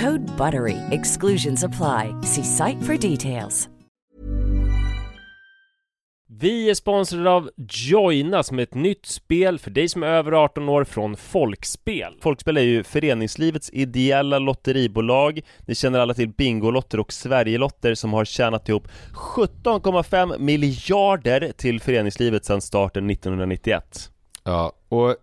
Code BUTTERY. Exclusions apply. See site for details. Vi är sponsrade av Joina som är ett nytt spel för dig som är över 18 år från Folkspel. Folkspel är ju föreningslivets ideella lotteribolag. Ni känner alla till Bingolotter och Sverigelotter som har tjänat ihop 17,5 miljarder till föreningslivet sedan starten 1991. Ja, och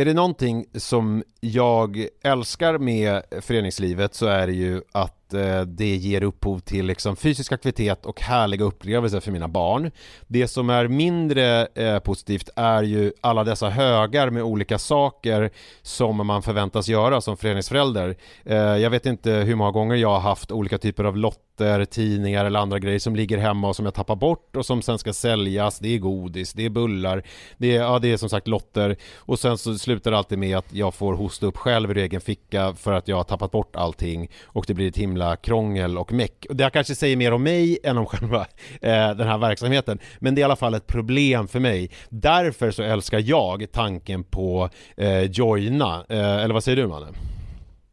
är det någonting som jag älskar med föreningslivet så är det ju att eh, det ger upphov till liksom fysisk aktivitet och härliga upplevelser för mina barn. Det som är mindre eh, positivt är ju alla dessa högar med olika saker som man förväntas göra som föreningsförälder. Eh, jag vet inte hur många gånger jag har haft olika typer av lotter, tidningar eller andra grejer som ligger hemma och som jag tappar bort och som sen ska säljas. Det är godis, det är bullar, det är, ja, det är som sagt lotter och sen så slutar det alltid med att jag får hosta upp själv ur egen ficka för att jag har tappat bort allting och det blir ett himla krångel och meck. Och det här kanske säger mer om mig än om själva eh, den här verksamheten, men det är i alla fall ett problem för mig. Därför så älskar jag tanken på eh, joina, eh, eller vad säger du Manne?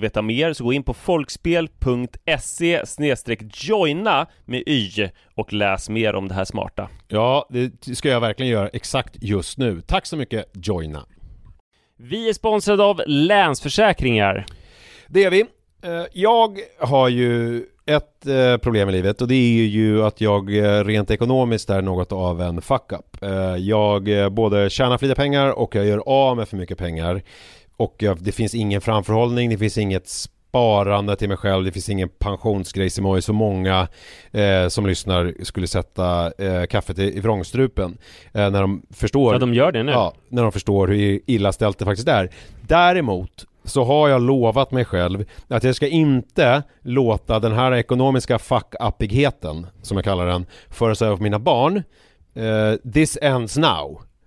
veta mer så gå in på folkspel.se joina med y och läs mer om det här smarta. Ja, det ska jag verkligen göra exakt just nu. Tack så mycket Joina. Vi är sponsrade av Länsförsäkringar. Det är vi. Eh, Jag har ju ett eh, problem i livet och det är ju att jag eh, rent ekonomiskt är något av en fuck-up. Jag både tjänar för lite pengar och jag gör av med för mycket pengar. Och jag, det finns ingen framförhållning, det finns inget sparande till mig själv, det finns ingen pensionsgrej som så många eh, som lyssnar skulle sätta eh, kaffet i, i vrångstrupen eh, när de förstår Ja, de gör det nu. Ja, när de förstår hur illa ställt det faktiskt är. Däremot så har jag lovat mig själv att jag ska inte låta den här ekonomiska fuck-uppigheten, som jag kallar den, föras över på mina barn. Eh, this ends now,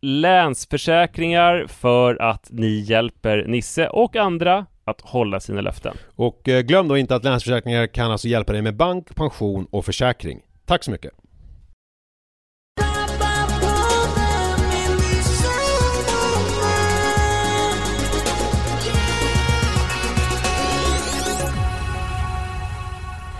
Länsförsäkringar för att ni hjälper Nisse och andra att hålla sina löften. Och eh, glöm då inte att Länsförsäkringar kan alltså hjälpa dig med bank, pension och försäkring. Tack så mycket!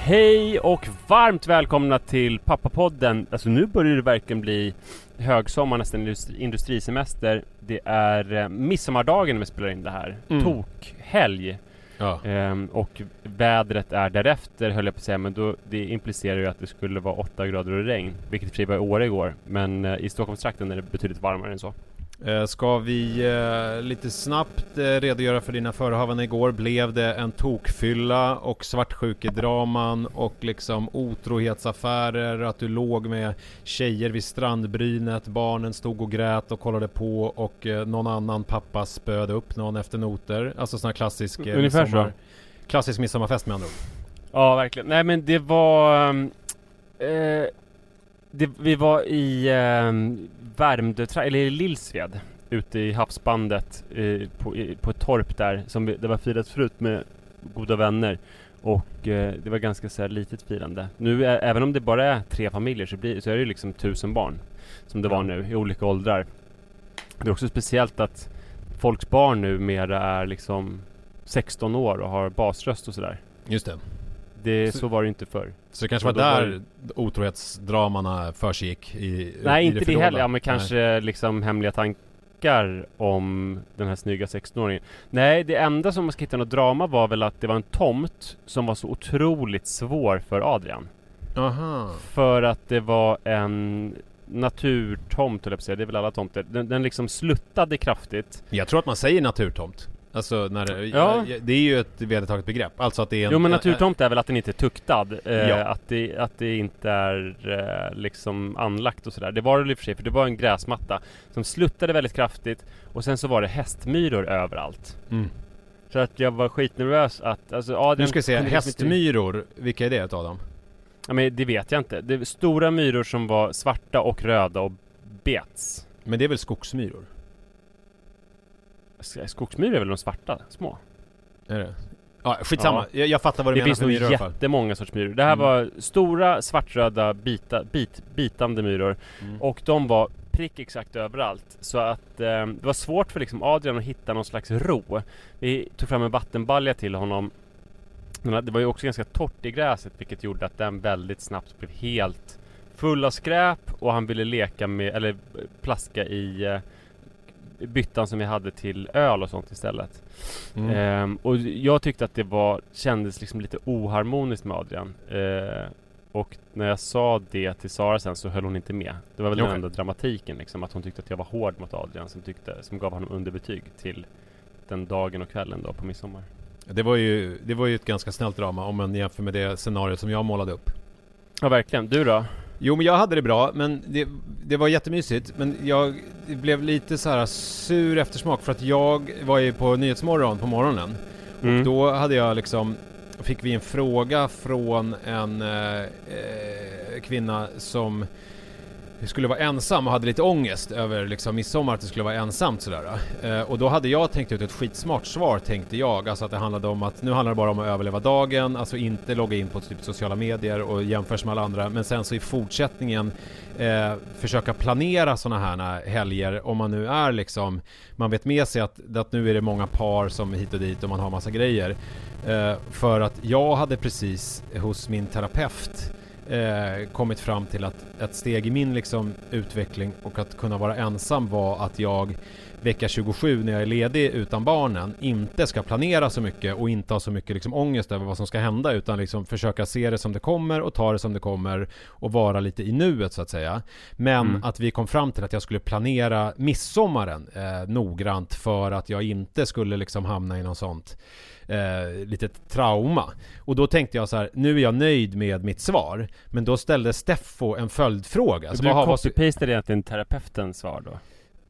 Hej och varmt välkomna till Pappapodden. Alltså nu börjar det verkligen bli högsommar, nästan industri- industrisemester. Det är eh, midsommardagen när vi spelar in det här. Mm. Tokhelg. Ja. Ehm, och vädret är därefter höll jag på att säga, men då, det implicerar ju att det skulle vara 8 grader och regn. Vilket i och för sig var i Åre igår. Men eh, i Stockholmstrakten är det betydligt varmare än så. Eh, Ska vi eh, lite snabbt eh, redogöra för dina förehavanden igår? Blev det en tokfylla och svartsjukedraman och liksom otrohetsaffärer? Att du låg med tjejer vid strandbrynet, barnen stod och grät och kollade på och eh, någon annan pappa spöade upp någon efter noter? Alltså sån här klassisk eh, Ungefär så. midsommar- Klassisk midsommarfest med andra ord. Ja, verkligen. Nej men det var... ehm, Eh, det, vi var i eh, Värmdö, eller Lillsved ute i havsbandet eh, på, i, på ett torp där som vi, det var firat förut med goda vänner och eh, det var ganska så här litet firande. Nu är, även om det bara är tre familjer så, blir, så är det ju liksom tusen barn som det var nu i olika åldrar. Det är också speciellt att folks barn nu mera är liksom 16 år och har basröst och sådär. Just det. Det, Så- så var det inte förr. Så det kanske var då var där otrohetsdramana försiggick i, Nej, i inte det, förråda. heller. Ja, men Nej. kanske liksom hemliga tankar om den här snygga 16-åringen. Nej, det enda som man ska hitta något drama var väl att det var en tomt som var så otroligt svår för Adrian. Aha. För att det var en naturtomt, höll jag på att säga. Det är väl alla tomter. Den, den liksom sluttade kraftigt. Jag tror att man säger naturtomt. Alltså när det, Ja. ja. det är ju ett vedertaget begrepp. Alltså att det är en... Jo men naturtomt är väl att den inte är tuktad. Eh, Ja. att, det, att det inte är eh, liksom anlagt och sådär. Det var det i och för sig, för det var en gräsmatta som sluttade väldigt kraftigt och sen så var det hästmyror överallt. Mm. Så att jag var skitnervös att, alltså Adrian Nu ska vi se, liksom hästmyror, vilka är det utav dem? Ja men det vet jag inte. Det stora myror som var svarta och röda och bets. Men det är väl skogsmyror? Skogsmyror är väl de svarta, små? Är det? Ja, skitsamma. Jag, jag fattar vad du Det menar finns för nog myror i alla fall. jättemånga sorts myror. Det här Mm. var stora svartröda bita, bit, bitande myror Mm. och de var prick exakt överallt. Så att eh, det var svårt för liksom Adrian att hitta någon slags ro. Vi tog fram en vattenbalja till honom. Det var ju också ganska torrt i gräset vilket gjorde att den väldigt snabbt blev helt full av skräp och han ville leka med, eller plaska i eh, byttan som vi hade till öl och sånt istället. Mm. Ehm, och jag tyckte att det var, kändes liksom lite oharmoniskt med Adrian. Eh, och när jag sa det till Sara sen så höll hon inte med. Det var väl den Okej. enda dramatiken liksom, att hon tyckte att jag var hård mot Adrian som, tyckte, som gav honom underbetyg till den dagen och kvällen då på midsommar. Det, var ju, det var ju ett ganska snällt drama om man jämför med det scenario som jag målade upp. Ja verkligen. Du då? Jo men jag hade det bra, men det, det var jättemysigt. Men jag blev lite så här sur eftersmak för att jag var ju på Nyhetsmorgon på morgonen. Mm. Och då hade jag liksom, fick vi en fråga från en eh, eh, kvinna som skulle vara ensam och hade lite ångest över liksom midsommar, att det skulle vara ensamt sådär. Eh, och då hade jag tänkt ut ett skitsmart svar tänkte jag. Alltså att det handlade om att nu handlar det bara om att överleva dagen, alltså inte logga in på typ sociala medier och jämförs med alla andra. Men sen så i fortsättningen eh, försöka planera sådana här helger om man nu är liksom, man vet med sig att, att nu är det många par som är hit och dit och man har massa grejer. Eh, för att jag hade precis hos min terapeut eh, kommit fram till att ett steg i min liksom utveckling och att kunna vara ensam var att jag vecka 27 när jag är ledig utan barnen inte ska planera så mycket och inte ha så mycket liksom ångest över vad som ska hända utan liksom försöka se det som det kommer och ta det som det kommer och vara lite i nuet så att säga. Men Mm. att vi kom fram till att jag skulle planera midsommaren eh, noggrant för att jag inte skulle liksom hamna i något sånt eh, litet trauma. Och då tänkte jag så här, nu är jag nöjd med mitt svar. Men då ställde Steffo en följdfråga. Alltså, du vad- copy-pastade egentligen terapeutens svar då?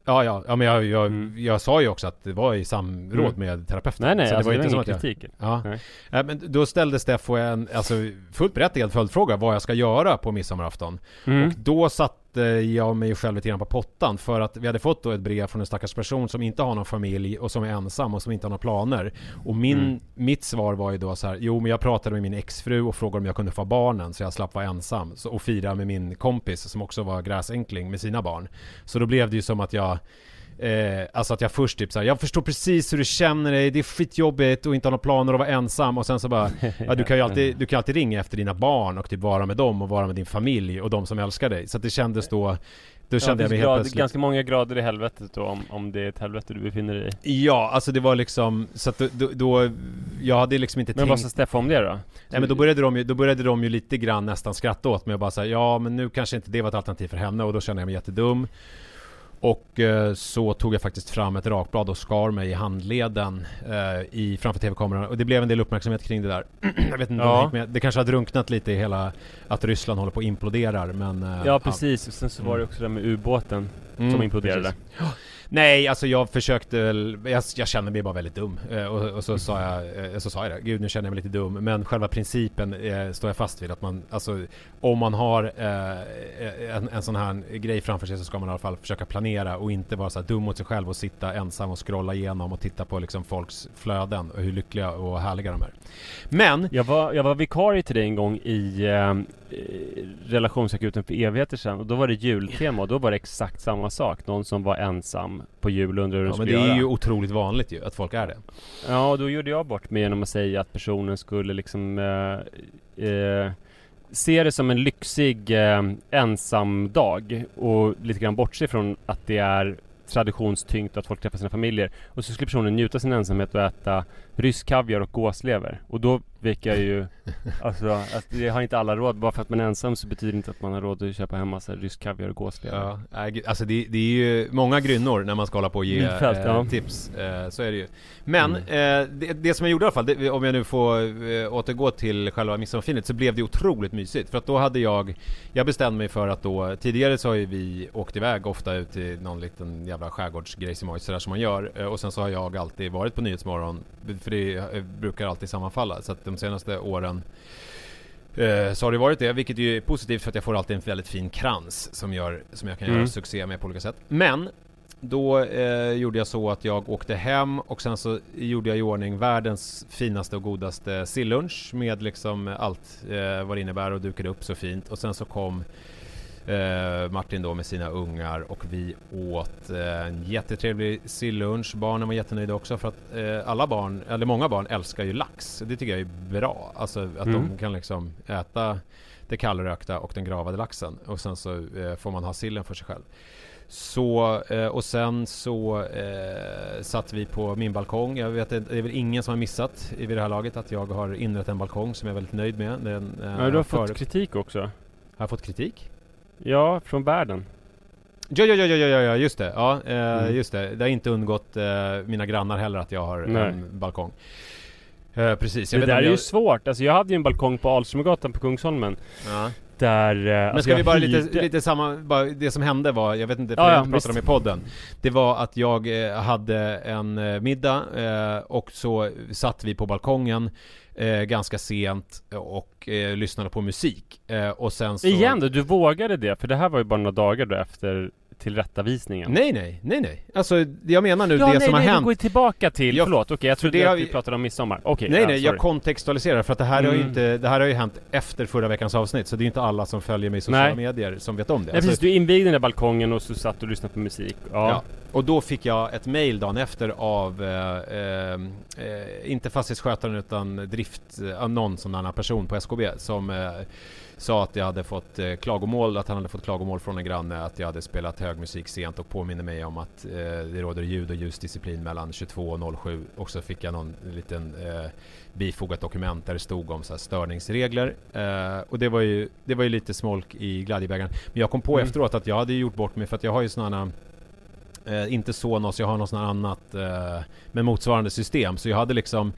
Ja, ja, ja men jag, jag, Mm. jag sa ju också att det var i samråd Mm. med terapeuten. Nej nej, Så alltså, det var, inte ingen kritik. Ja. Nej. Ja, men då ställde Steffo en alltså, fullt berättigad följdfråga vad jag ska göra på midsommarafton. Mm. Och då satte jag mig själv lite grann på pottan för att vi hade fått då ett brev från en stackars person som inte har någon familj och som är ensam och som inte har några planer. Och min, Mm. mitt svar var ju då så här, jo men jag pratade med min exfru och frågade om jag kunde få barnen så jag slapp vara ensam. Så, och fira med min kompis som också var gräsänkling med sina barn. Så då blev det ju som att jag Eh, alltså att jag först typ såhär, jag förstår precis hur du känner dig, det är skitjobbigt och inte ha några planer att vara ensam och sen så bara Ja du kan ju alltid, du kan alltid ringa efter dina barn och typ vara med dem och vara med din familj och de som älskar dig. Så att det kändes då Då Ja, kände det jag mig helt plötsligt ganska många grader i helvetet då om, om det är ett helvete du befinner dig i. Ja, alltså det var liksom Så att då, då, Jag hade liksom inte Men tänkt vad sa Steffe om det då? Nej men då började de ju, då började de ju lite grann nästan skratta åt mig och bara säga ja men nu kanske inte det var ett alternativ för henne och då kände jag mig jättedum Och eh, så tog jag faktiskt fram ett rakblad och skar mig i handleden eh, i, framför tv-kameran. Och det blev en del uppmärksamhet kring det där. jag vet inte Ja. det. Det kanske har drunknat lite i hela att Ryssland håller på och imploderar men... eh, Ja precis, och sen så var det också det med ubåten Mm, som imploderade. Nej, alltså jag försökte jag, jag kände mig bara väldigt dum. Eh, och, och så sa jag, eh, så sa jag det, gud nu känner jag mig lite dum. Men själva principen eh, står jag fast vid. Att man, alltså om man har eh, en, en sån här grej framför sig så ska man i alla fall försöka planera och inte vara så dum mot sig själv och sitta ensam och scrolla igenom och titta på liksom folks flöden och hur lyckliga och härliga de är. Men, Jag var, jag var vikarie till dig en gång i eh, relationsakuten för evigheter sedan och då var det jultema och då var det exakt samma sak. Någon som var ensam på jul och undrade hur ja, men det är göra. ju otroligt vanligt ju att folk är det. Ja, och då gjorde jag bort mig genom att säga att personen skulle liksom eh, eh, se det som en lyxig eh, ensam dag och lite grann bortse från att det är traditionstyngt att folk träffar sina familjer. Och så skulle personen njuta sin ensamhet och äta rysk kaviar och gåslever. Och då fick jag ju Alltså, att det har inte alla råd. Bara för att man är ensam så betyder det inte att man har råd att köpa hem massa rysk kaviar och gåslever. Ja, alltså det, det är ju många grynnor när man ska hålla på och ge Bilfält, eh, ja. tips. Eh, så är det ju. Men Mm. eh, det, det som jag gjorde i alla fall, det, om jag nu får eh, återgå till själva midsommarfinet, så blev det otroligt mysigt. För att då hade jag, jag bestämde mig för att då, tidigare så har ju vi åkt iväg ofta ut till någon liten jävla skärgårdsgrejsimoj sådär som man gör. Eh, och sen så har jag alltid varit på Nyhetsmorgon, för det eh, brukar alltid sammanfalla. Så att de senaste åren Eh, så har det varit det, vilket är positivt för att jag får alltid en väldigt fin krans som, gör, som jag kan Mm. göra succé med på olika sätt. Men då eh, gjorde jag så att jag åkte hem och sen så gjorde jag i ordning världens finaste och godaste sillunch med liksom allt eh, vad det innebär och dukade upp så fint. Och sen så kom eh, Martin då med sina ungar och vi åt eh, en jättetrevlig sillunch. Barnen var jättenöjda också för att eh, alla barn, eller många barn älskar ju lax. Det tycker jag är bra. Alltså att Mm. de kan liksom äta det kallrökta och den gravade laxen och sen så eh, får man ha sillen för sig själv. Så, eh, och sen så eh, satt vi på min balkong. Jag vet det är väl ingen som har missat i vid det här laget att jag har inrett en balkong som jag är väldigt nöjd med. Den, eh, Ja, du har för- fått kritik också. Har jag fått kritik? Ja, från världen. Ja, ja, ja, ja, ja, ja just det. Ja, eh, Mm. just det. Det har inte undgått eh, mina grannar heller att jag har Nej. en balkong. Eh, precis. Jag det där är ju svårt. Alltså jag hade ju en balkong på Alströmergatan på Kungsholmen. Ja. Där... eh, Men alltså ska vi bara lite, hyrde- lite samma, bara det som hände var, jag vet inte, för Ja, jag inte pratat om i visst. podden. Det var att jag eh, hade en eh, middag eh, och så satt vi på balkongen ganska sent och lyssnade på musik. Och sen så... Igen då, du vågade det? För det här var ju bara några dagar då efter tillrättavisningen. Nej, nej, nej, nej. Alltså jag menar nu, ja, det nej, som har nej, hänt. du går ju tillbaka till, Ja, förlåt, okej jag för trodde det att har vi pratade om midsommar. Okej, Nej ja, nej, jag sorry. kontextualiserar för att det här har ju Mm. inte, det här har ju hänt efter förra veckans avsnitt så det är inte alla som följer mig i sociala Nej. medier som vet om det. Nej Alltså, precis, du invigde den där balkongen och så satt och lyssnade på musik. Ja. Ja. Och då fick jag ett mail dagen efter av, eh, eh, eh, inte fastighetsskötaren utan drift, eh, någon sån här person på SKB som eh, sa att jag hade fått eh, klagomål, att han hade fått klagomål från en granne att jag hade spelat hög musik sent och påminner mig om att eh, det råder ljud och ljusdisciplin mellan 22 och 07 och så fick jag någon liten eh, bifogat dokument där det stod om så här störningsregler eh, och det var ju det var ju lite smolk i glädjebägaren men jag kom på Mm. efteråt att jag hade gjort bort mig för att jag har ju sådana Eh, inte Sonos, jag har något annat eh, med motsvarande system. Så jag hade liksom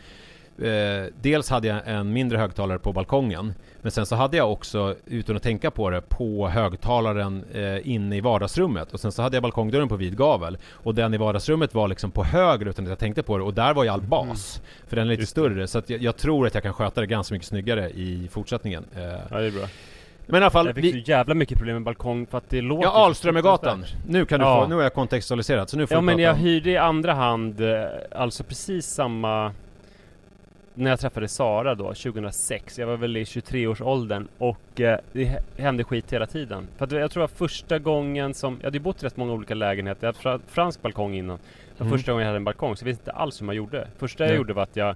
eh, Dels hade jag en mindre högtalare på balkongen Men sen så hade jag också, utan att tänka på det, på högtalaren eh, inne i vardagsrummet. Och sen så hade jag balkongdörren på vid gavel. Och den i vardagsrummet var liksom på höger utan att jag tänkte på det. Och där var ju all bas För den är lite Just större. Så jag, jag tror att jag kan sköta det ganska mycket snyggare i fortsättningen. Eh, ja, det är bra. Men i alla fall Jag fick vi, så jävla mycket problem med balkong för att det låter Ja, Alströmergatan. Nu kan du Ja. få, nu har jag kontextualiserat så nu får Ja men prata jag hyrde i andra hand, eh, alltså precis samma när jag träffade Sara då, 2006. Jag var väl i 23-årsåldern och eh, det hä- hände skit hela tiden. För att jag tror var första gången som, jag hade ju bott i rätt många olika lägenheter. Jag hade fra- fransk balkong innan. Men Mm. första gången jag hade en balkong så jag visste inte alls hur man gjorde. Första jag Nej. gjorde var att jag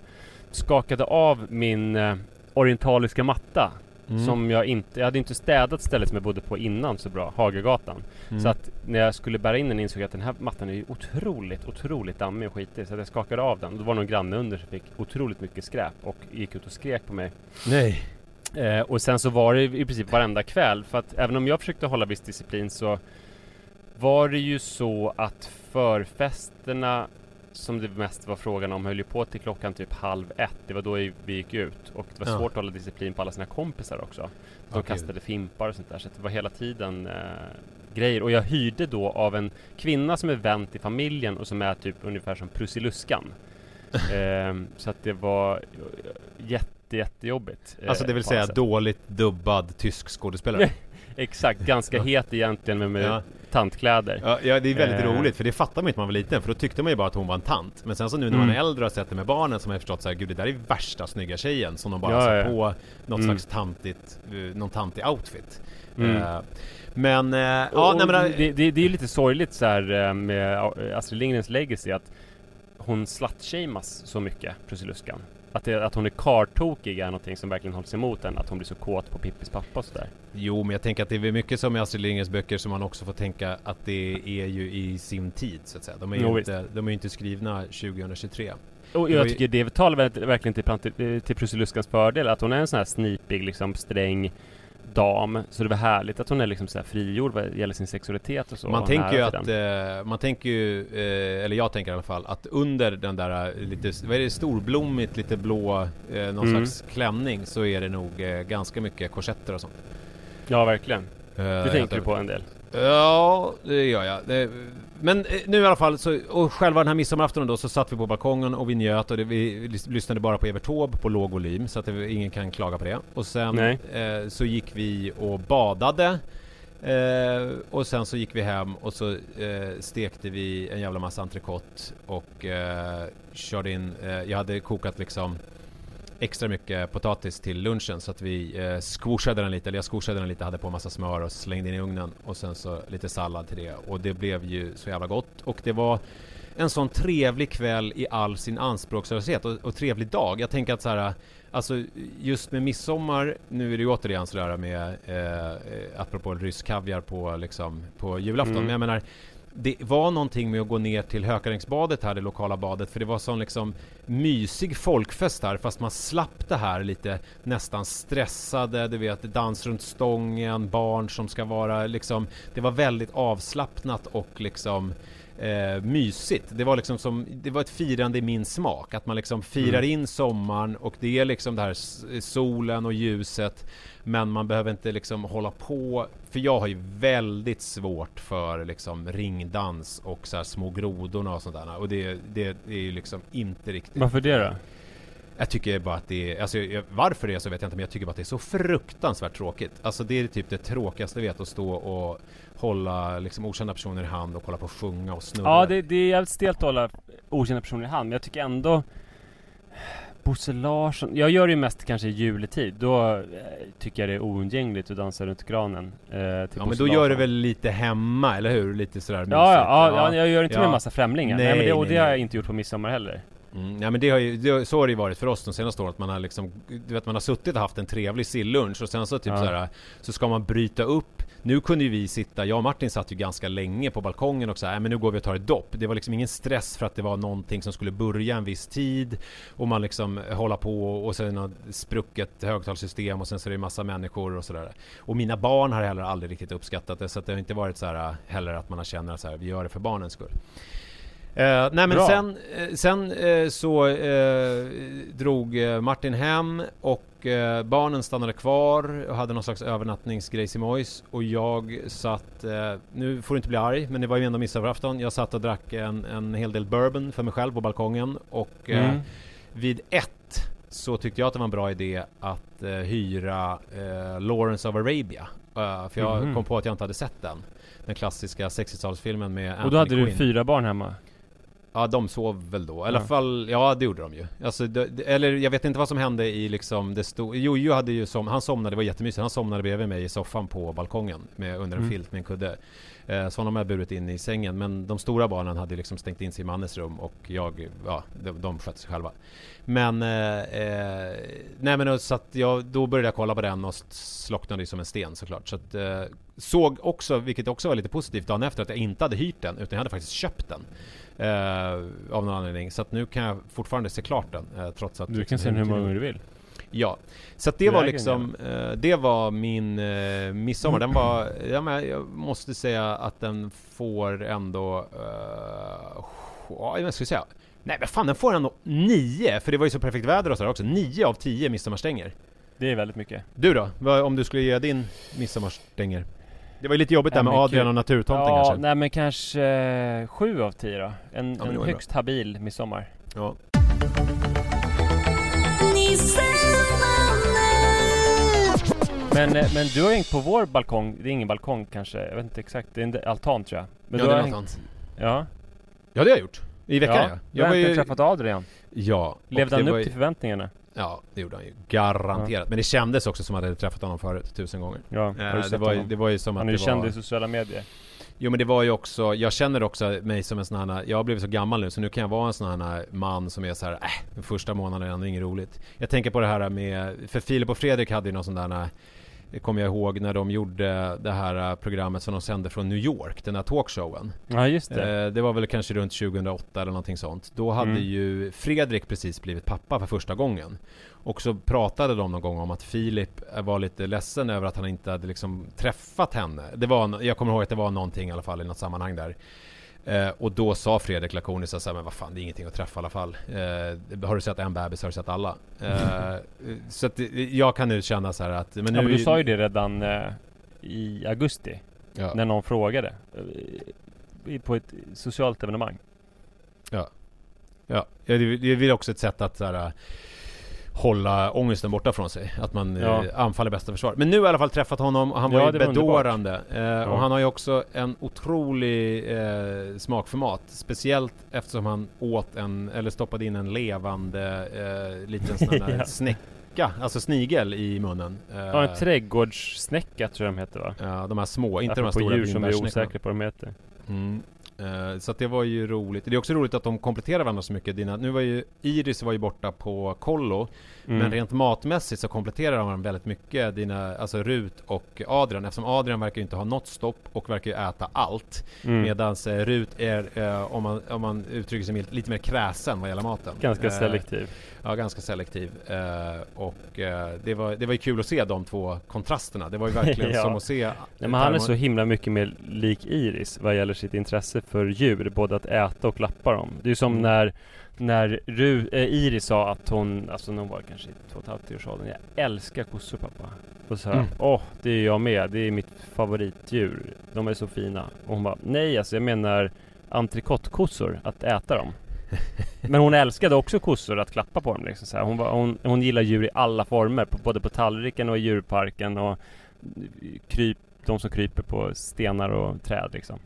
skakade av min eh, orientaliska matta. Mm. Som jag inte, jag hade inte städat stället som jag bodde på innan så bra, Hagagatan. Mm. Så att när jag skulle bära in den insåg jag att den här mattan är ju otroligt, otroligt dammig och skitig. Så att jag skakade av den. Det var någon granne under som fick otroligt mycket skräp och gick ut och skrek på mig. Nej Eh, och sen så var det i princip varenda kväll. För att även om jag försökte hålla viss disciplin så var det ju så att förfesterna som det mest var frågan om höll ju på till klockan typ halv ett. Det var då vi gick ut och det var Ja. svårt att hålla disciplin på alla sina kompisar också. De Ja, kastade fimpar och sånt där så det var hela tiden eh, grejer. Och jag hyrde då av en kvinna som är vän till familjen och som är typ ungefär som Prussiluskan. Ehm, så att det var jätte, jättejobbigt. eh, Alltså det vill säga dåligt dubbad tysk skådespelare. Exakt, ganska het egentligen med, med Ja. Tantkläder. Ja, ja, det är väldigt Eh. roligt för det fattar man inte när man var liten för då tyckte man ju bara att hon var en tant. Men sen så nu när man Mm. är äldre och har sett det med barnen så har man förstått så här, gud det där är värsta snygga tjejen som de bara Ja, ja. på något Mm. slags tantigt, eh, någon tantig outfit. Mm. Eh, men, eh, ja, nej, men, det, det, det är ju lite sorgligt så här med Astrid Lindgrens legacy att hon slutshamas så mycket, Prussiluskan. Att, det, att hon är kartokig är någonting som verkligen hålls emot en. Att hon blir så kåt på Pippis pappa och sådär. Jo, men jag tänker att det är mycket som i Astrid Lindgrens böcker som man också får tänka att det är ju i sin tid så att säga. De är ju Jo, inte, de är inte skrivna 2023. Och jag tycker det talar verkligen till, till Prussiluskans fördel. Att hon är en sån här snipig, liksom sträng dam. Så det var härligt att hon är liksom så här frigjord vad gäller sin sexualitet och så. Man tänker ju att, eh, man tänker ju, eh, eller jag tänker i alla fall, att under den där eh, lite, vad är det, storblommigt, lite blå, eh, någon Mm. slags klänning så är det nog eh, ganska mycket korsetter och sånt. Ja, verkligen. Eh, Det tänker du på en del. Ja, det gör jag. Det, men eh, nu i alla fall, så, och själva den här midsommaraftonen då så satt vi på balkongen och vi njöt och det, vi lys- lyssnade bara på Evert Taube på låg volym så att det, ingen kan klaga på det. Och sen eh, så gick vi och badade eh, och sen så gick vi hem och så eh, stekte vi en jävla massa entrecote och eh, körde in, eh, jag hade kokat liksom extra mycket potatis till lunchen så att vi eh, squoshade den lite, eller jag squoshade den lite, hade på massa smör och slängde in i ugnen och sen så lite sallad till det och det blev ju så jävla gott och det var en sån trevlig kväll i all sin anspråkslöshet och, och trevlig dag. Jag tänker att så här, alltså just med midsommar, nu är det ju återigen sådär med, eh, eh, apropå rysk kaviar på liksom, på julafton, Mm. men jag menar det var någonting med att gå ner till Hökarängsbadet här, det lokala badet, för det var sån liksom mysig folkfest här, fast man slapp det här lite nästan stressade, du vet, dans runt stången, barn som ska vara liksom, det var väldigt avslappnat och liksom eh, mysigt. Det var liksom som, det var ett firande i min smak. Att man liksom firar in sommaren och det är liksom det här solen och ljuset. Men man behöver inte liksom hålla på. För jag har ju väldigt svårt för liksom ringdans och så här små grodorna och sånt där. Och det, det, det är ju liksom inte riktigt. Varför det då? Jag tycker bara att det är, alltså jag- varför det är så vet jag inte men jag tycker bara att det är så fruktansvärt tråkigt. Alltså det är typ det tråkigaste jag vet att stå och hålla liksom okända personer i hand och kolla på och sjunga och snurra. Ja, det, det är jävligt stelt att hålla okända personer i hand, men jag tycker ändå Bosse Larsson, jag gör det ju mest kanske i juletid. Då eh, tycker jag det är oundgängligt att dansa runt granen. Eh, till Ja men då gör du Larsson. väl lite hemma, eller hur? Lite sådär mysigt. Ja, ja, ja, jag gör inte Ja. med en massa främlingar. Nej, Nej, men det, och nej, det har jag inte gjort på midsommar heller. Mm, ja men det har ju, det, så har det ju varit för oss de senaste åren att man har liksom, du vet man har suttit och haft en trevlig sillunch och sen så typ Ja. såhär, så ska man bryta upp Nu kunde ju vi sitta, jag och Martin satt ju ganska länge på balkongen och så här, men nu går vi och tar ett dopp. Det var liksom ingen stress för att det var någonting som skulle börja en viss tid och man liksom hålla på och sen något sprucket högtalssystem och sen så är det massa människor och sådär. Och mina barn har heller aldrig riktigt uppskattat det så att det har inte varit så här heller att man har känner att så här, vi gör det för barnens skull. Eh, nej men Bra. sen, eh, sen eh, så eh, drog Martin hem och barnen stannade kvar och hade någon slags övernattningsgrejs i Mojs och jag satt, nu får du inte bli arg, men det var ju ändå midsommarafton. Jag satt och drack en, en hel del bourbon för mig själv på balkongen och Mm. vid ett så tyckte jag att det var en bra idé att hyra Lawrence of Arabia. För jag Mhm. kom på att jag inte hade sett den. Den klassiska 60-talsfilmen med Anthony Och då hade du Quinn. fyra barn hemma? Ja, de sov väl då. I alla Ja. fall, ja det gjorde de ju. Alltså, det, eller jag vet inte vad som hände i liksom det stod... Jojo hade ju som, han somnade, det var jättemysigt. Han somnade bredvid mig i soffan på balkongen med, under en Mm. filt med en kudde. Eh, så honom har jag burit in i sängen. Men de stora barnen hade liksom stängt in sig i mannens rum och jag, ja, de, de skötte sig själva. Men, eh, eh, nej men och så att jag, då började jag kolla på den och slocknade ju som en sten såklart. Så att, eh, såg också, vilket också var lite positivt dagen efter, att jag inte hade hyrt den utan jag hade faktiskt köpt den. Eh, av någon anledning. Så att nu kan jag fortfarande se klart den. Eh, trots att Du kan se den hur många gånger du vill. Ja, så att det var liksom, eh, det var min eh, midsommar. Den var, ja men jag måste säga att den får ändå, eh, ja jag ska säga, nej men fan den får ändå nio, för det var ju så perfekt väder och sådär också. Nio av tio midsommarstänger. Det är väldigt mycket. Du då? Vad, om du skulle ge din midsommarstänger? Det var ju lite jobbigt där med Adrian och naturtomten ja, kanske. nej men kanske eh, sju av tio då. En, men det en var ju högst habil midsommar. Ja. Men, eh, men du har hängt på vår balkong, det är ingen balkong kanske, jag vet inte exakt, det är en altan tror jag. Men ja, du det har var hängt, sant. Ja, Ja det har jag gjort. I veckan ja. ja. Du har äntligen träffat Adrian. Ja. och Levde det han var upp ju- till förväntningarna? Ja, det gjorde han ju. Garanterat. Men det kändes också som att jag hade träffat honom förut, tusen gånger. Ja, har Eh, du det, var ju, honom? det var ju som att Han är ju känd var... i sociala medier. Jo men det var ju också, jag känner också mig som en sån här, jag har blivit så gammal nu så nu kan jag vara en sån här man som är så här, äh, första månaden är ändå inget roligt. Jag tänker på det här med, för Filip och Fredrik hade ju någon sån där, det kommer jag ihåg när de gjorde det här programmet som de sände från New York, den här talkshowen. Ja just det. Eh, det var väl kanske runt 2008 eller någonting sånt. Då hade Mm. ju Fredrik precis blivit pappa för första gången. Och så pratade de någon gång om att Filip var lite ledsen över att han inte hade liksom träffat henne. Det var, jag kommer ihåg att det var någonting i alla fall i något sammanhang där. Eh, och då sa Fredrik lakoniskt så här, men vad fan det är ingenting att träffa i alla fall. Eh, har du sett en bebis har du sett alla. Eh, så att det- jag kan nu känna så här att, men nu ja, men du sa ju det redan eh, i augusti, Ja. när någon frågade. eh, På ett socialt evenemang. Ja, ja det är det är väl också ett sätt att så här, hålla ångesten borta från sig. Att man Ja. eh, anfaller bästa försvar. Men nu har jag i alla fall träffat honom och han var Ja, ju bedårande. Eh, Och han har ju också en otrolig eh, smak för mat. Speciellt eftersom han åt en, eller stoppade in en levande eh, liten sån här Ja. snäcka, alltså snigel i munnen. Eh, Ja, en trädgårdssnäcka tror jag de heter va? Ja, de här små, inte de här stora djur som vi är osäkra på vad de heter. Mm. Eh, så att det var ju roligt. Det är också roligt att de kompletterar varandra så mycket. Dina, nu var ju Iris var ju borta på kollo. Mm. Men rent matmässigt så kompletterar de väldigt mycket. Dina, alltså Rut och Adrian. Eftersom Adrian verkar inte ha något stopp och verkar ju äta allt. Mm. Medan eh, Rut är, eh, om, man, om man uttrycker sig milt, lite mer kräsen vad gäller maten. Ganska Eh, selektiv. Ja, ganska selektiv. Eh, och eh, det, var, det var ju kul att se de två kontrasterna. Det var ju verkligen Ja. som att se... Nej, men han är så himla mycket mer lik Iris vad gäller sitt intresse för djur, både att äta och klappa dem. Det är ju som Mm. när, när Ru, eh, Iris sa att hon, alltså när hon var kanske två och ett halvt års åldern, jag älskar kossor pappa. Och så här, Mm. åh, det är jag med, det är mitt favoritdjur, de är så fina. Och hon bara, nej alltså jag menar entrecotekossor, att äta dem. Men hon älskade också kossor, att klappa på dem liksom så här. Hon, var, hon, hon gillar djur i alla former, på, både på tallriken och i djurparken och kryp, de som kryper på stenar och träd liksom.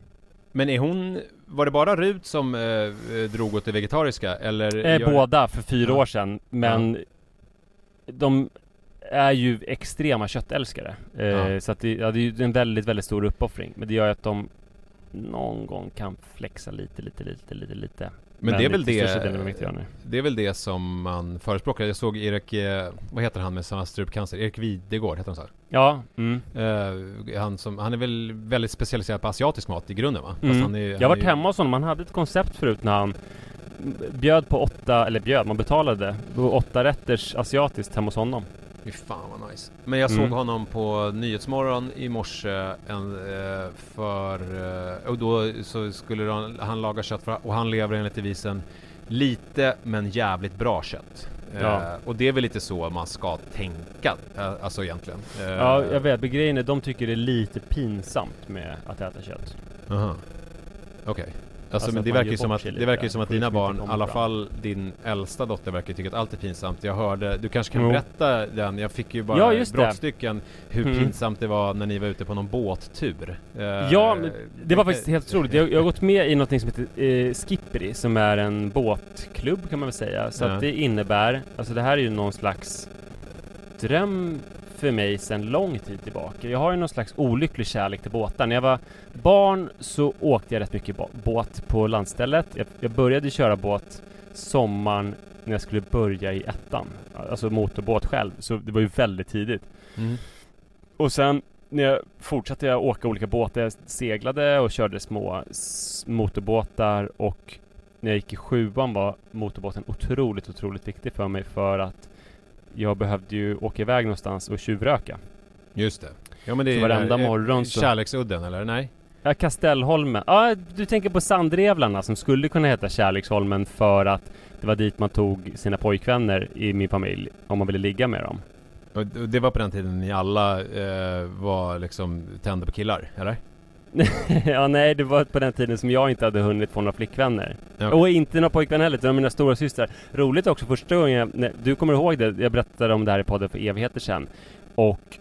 Men är hon... Var det bara Rut som eh, eh, drog åt det vegetariska? Eller Eh, båda för fyra Ja. år sedan, men de är ju extrema köttälskare. Eh, Ja. Så att det, ja, det är ju en väldigt, väldigt stor uppoffring. Men det gör ju att de någon gång kan flexa lite, lite, lite, lite, lite. Men det är väl det-. Det är väl det som man förespråkar. Jag såg Erik, eh, vad heter han med samma strupcancer? Erik Videgård, heter han så? här? Ja, mm. Eh, han, som, han är väl väldigt specialiserad på asiatisk mat i grunden va? Mm. han är, Jag har varit hemma hos honom, han hade ett koncept förut när han bjöd på åtta, eller bjöd, man betalade åtta rätters asiatiskt hemma hos honom. Fy fan vad nice. Men jag såg Mm. honom på Nyhetsmorgon i morse en, eh, för... Eh, och då så skulle han, han laga kött för, och han lever enligt devisen Lite men jävligt bra kött. Eh, Ja. och det är väl lite så man ska tänka, eh, alltså egentligen. Eh, Ja, jag vet, men grejen är de tycker det är lite pinsamt med att äta kött. Aha. Okej. Alltså, Alltså men att det verkar ju som att, det verkar ju som att dina barn, i alla fall din äldsta dotter verkar tycka att allt är pinsamt. Jag hörde, du kanske kan Jo. berätta den, jag fick ju bara Ja, just det. brottstycken hur Mm. pinsamt det var när ni var ute på någon båttur. Eh, Ja, men det var faktiskt helt otroligt. Jag, jag har gått med i något som heter eh, Skippery, som är en båtklubb kan man väl säga. Så Ja. att det innebär, alltså det här är ju någon slags dröm för mig sedan lång tid tillbaka. Jag har ju någon slags olycklig kärlek till båtar. När jag var barn så åkte jag rätt mycket båt på landstället. Jag, jag började köra båt sommaren när jag skulle börja i ettan. Alltså motorbåt själv. Så det var ju väldigt tidigt. Mm. Och sen när jag fortsatte jag åka olika båtar. Jag seglade och körde små motorbåtar och när jag gick i sjuan var motorbåten otroligt, otroligt viktig för mig för att jag behövde ju åka iväg någonstans och tjuvröka. Just det. Ja men det Så är varenda eh, morgon så- Kärleksudden eller nej? Ja, Kastellholmen. Ja, du tänker på Sandrevlarna som skulle kunna heta Kärleksholmen för att det var dit man tog sina pojkvänner i min familj om man ville ligga med dem. Och och det var på den tiden ni alla eh, var liksom tända på killar, eller? ja, nej, det var på den tiden som jag inte hade hunnit få några flickvänner. Okej. Och inte några pojkvänner heller, utan mina stora systrar. Roligt också, första gången, jag, när, du kommer ihåg det, jag berättade om det här i podden för evigheter sedan. Och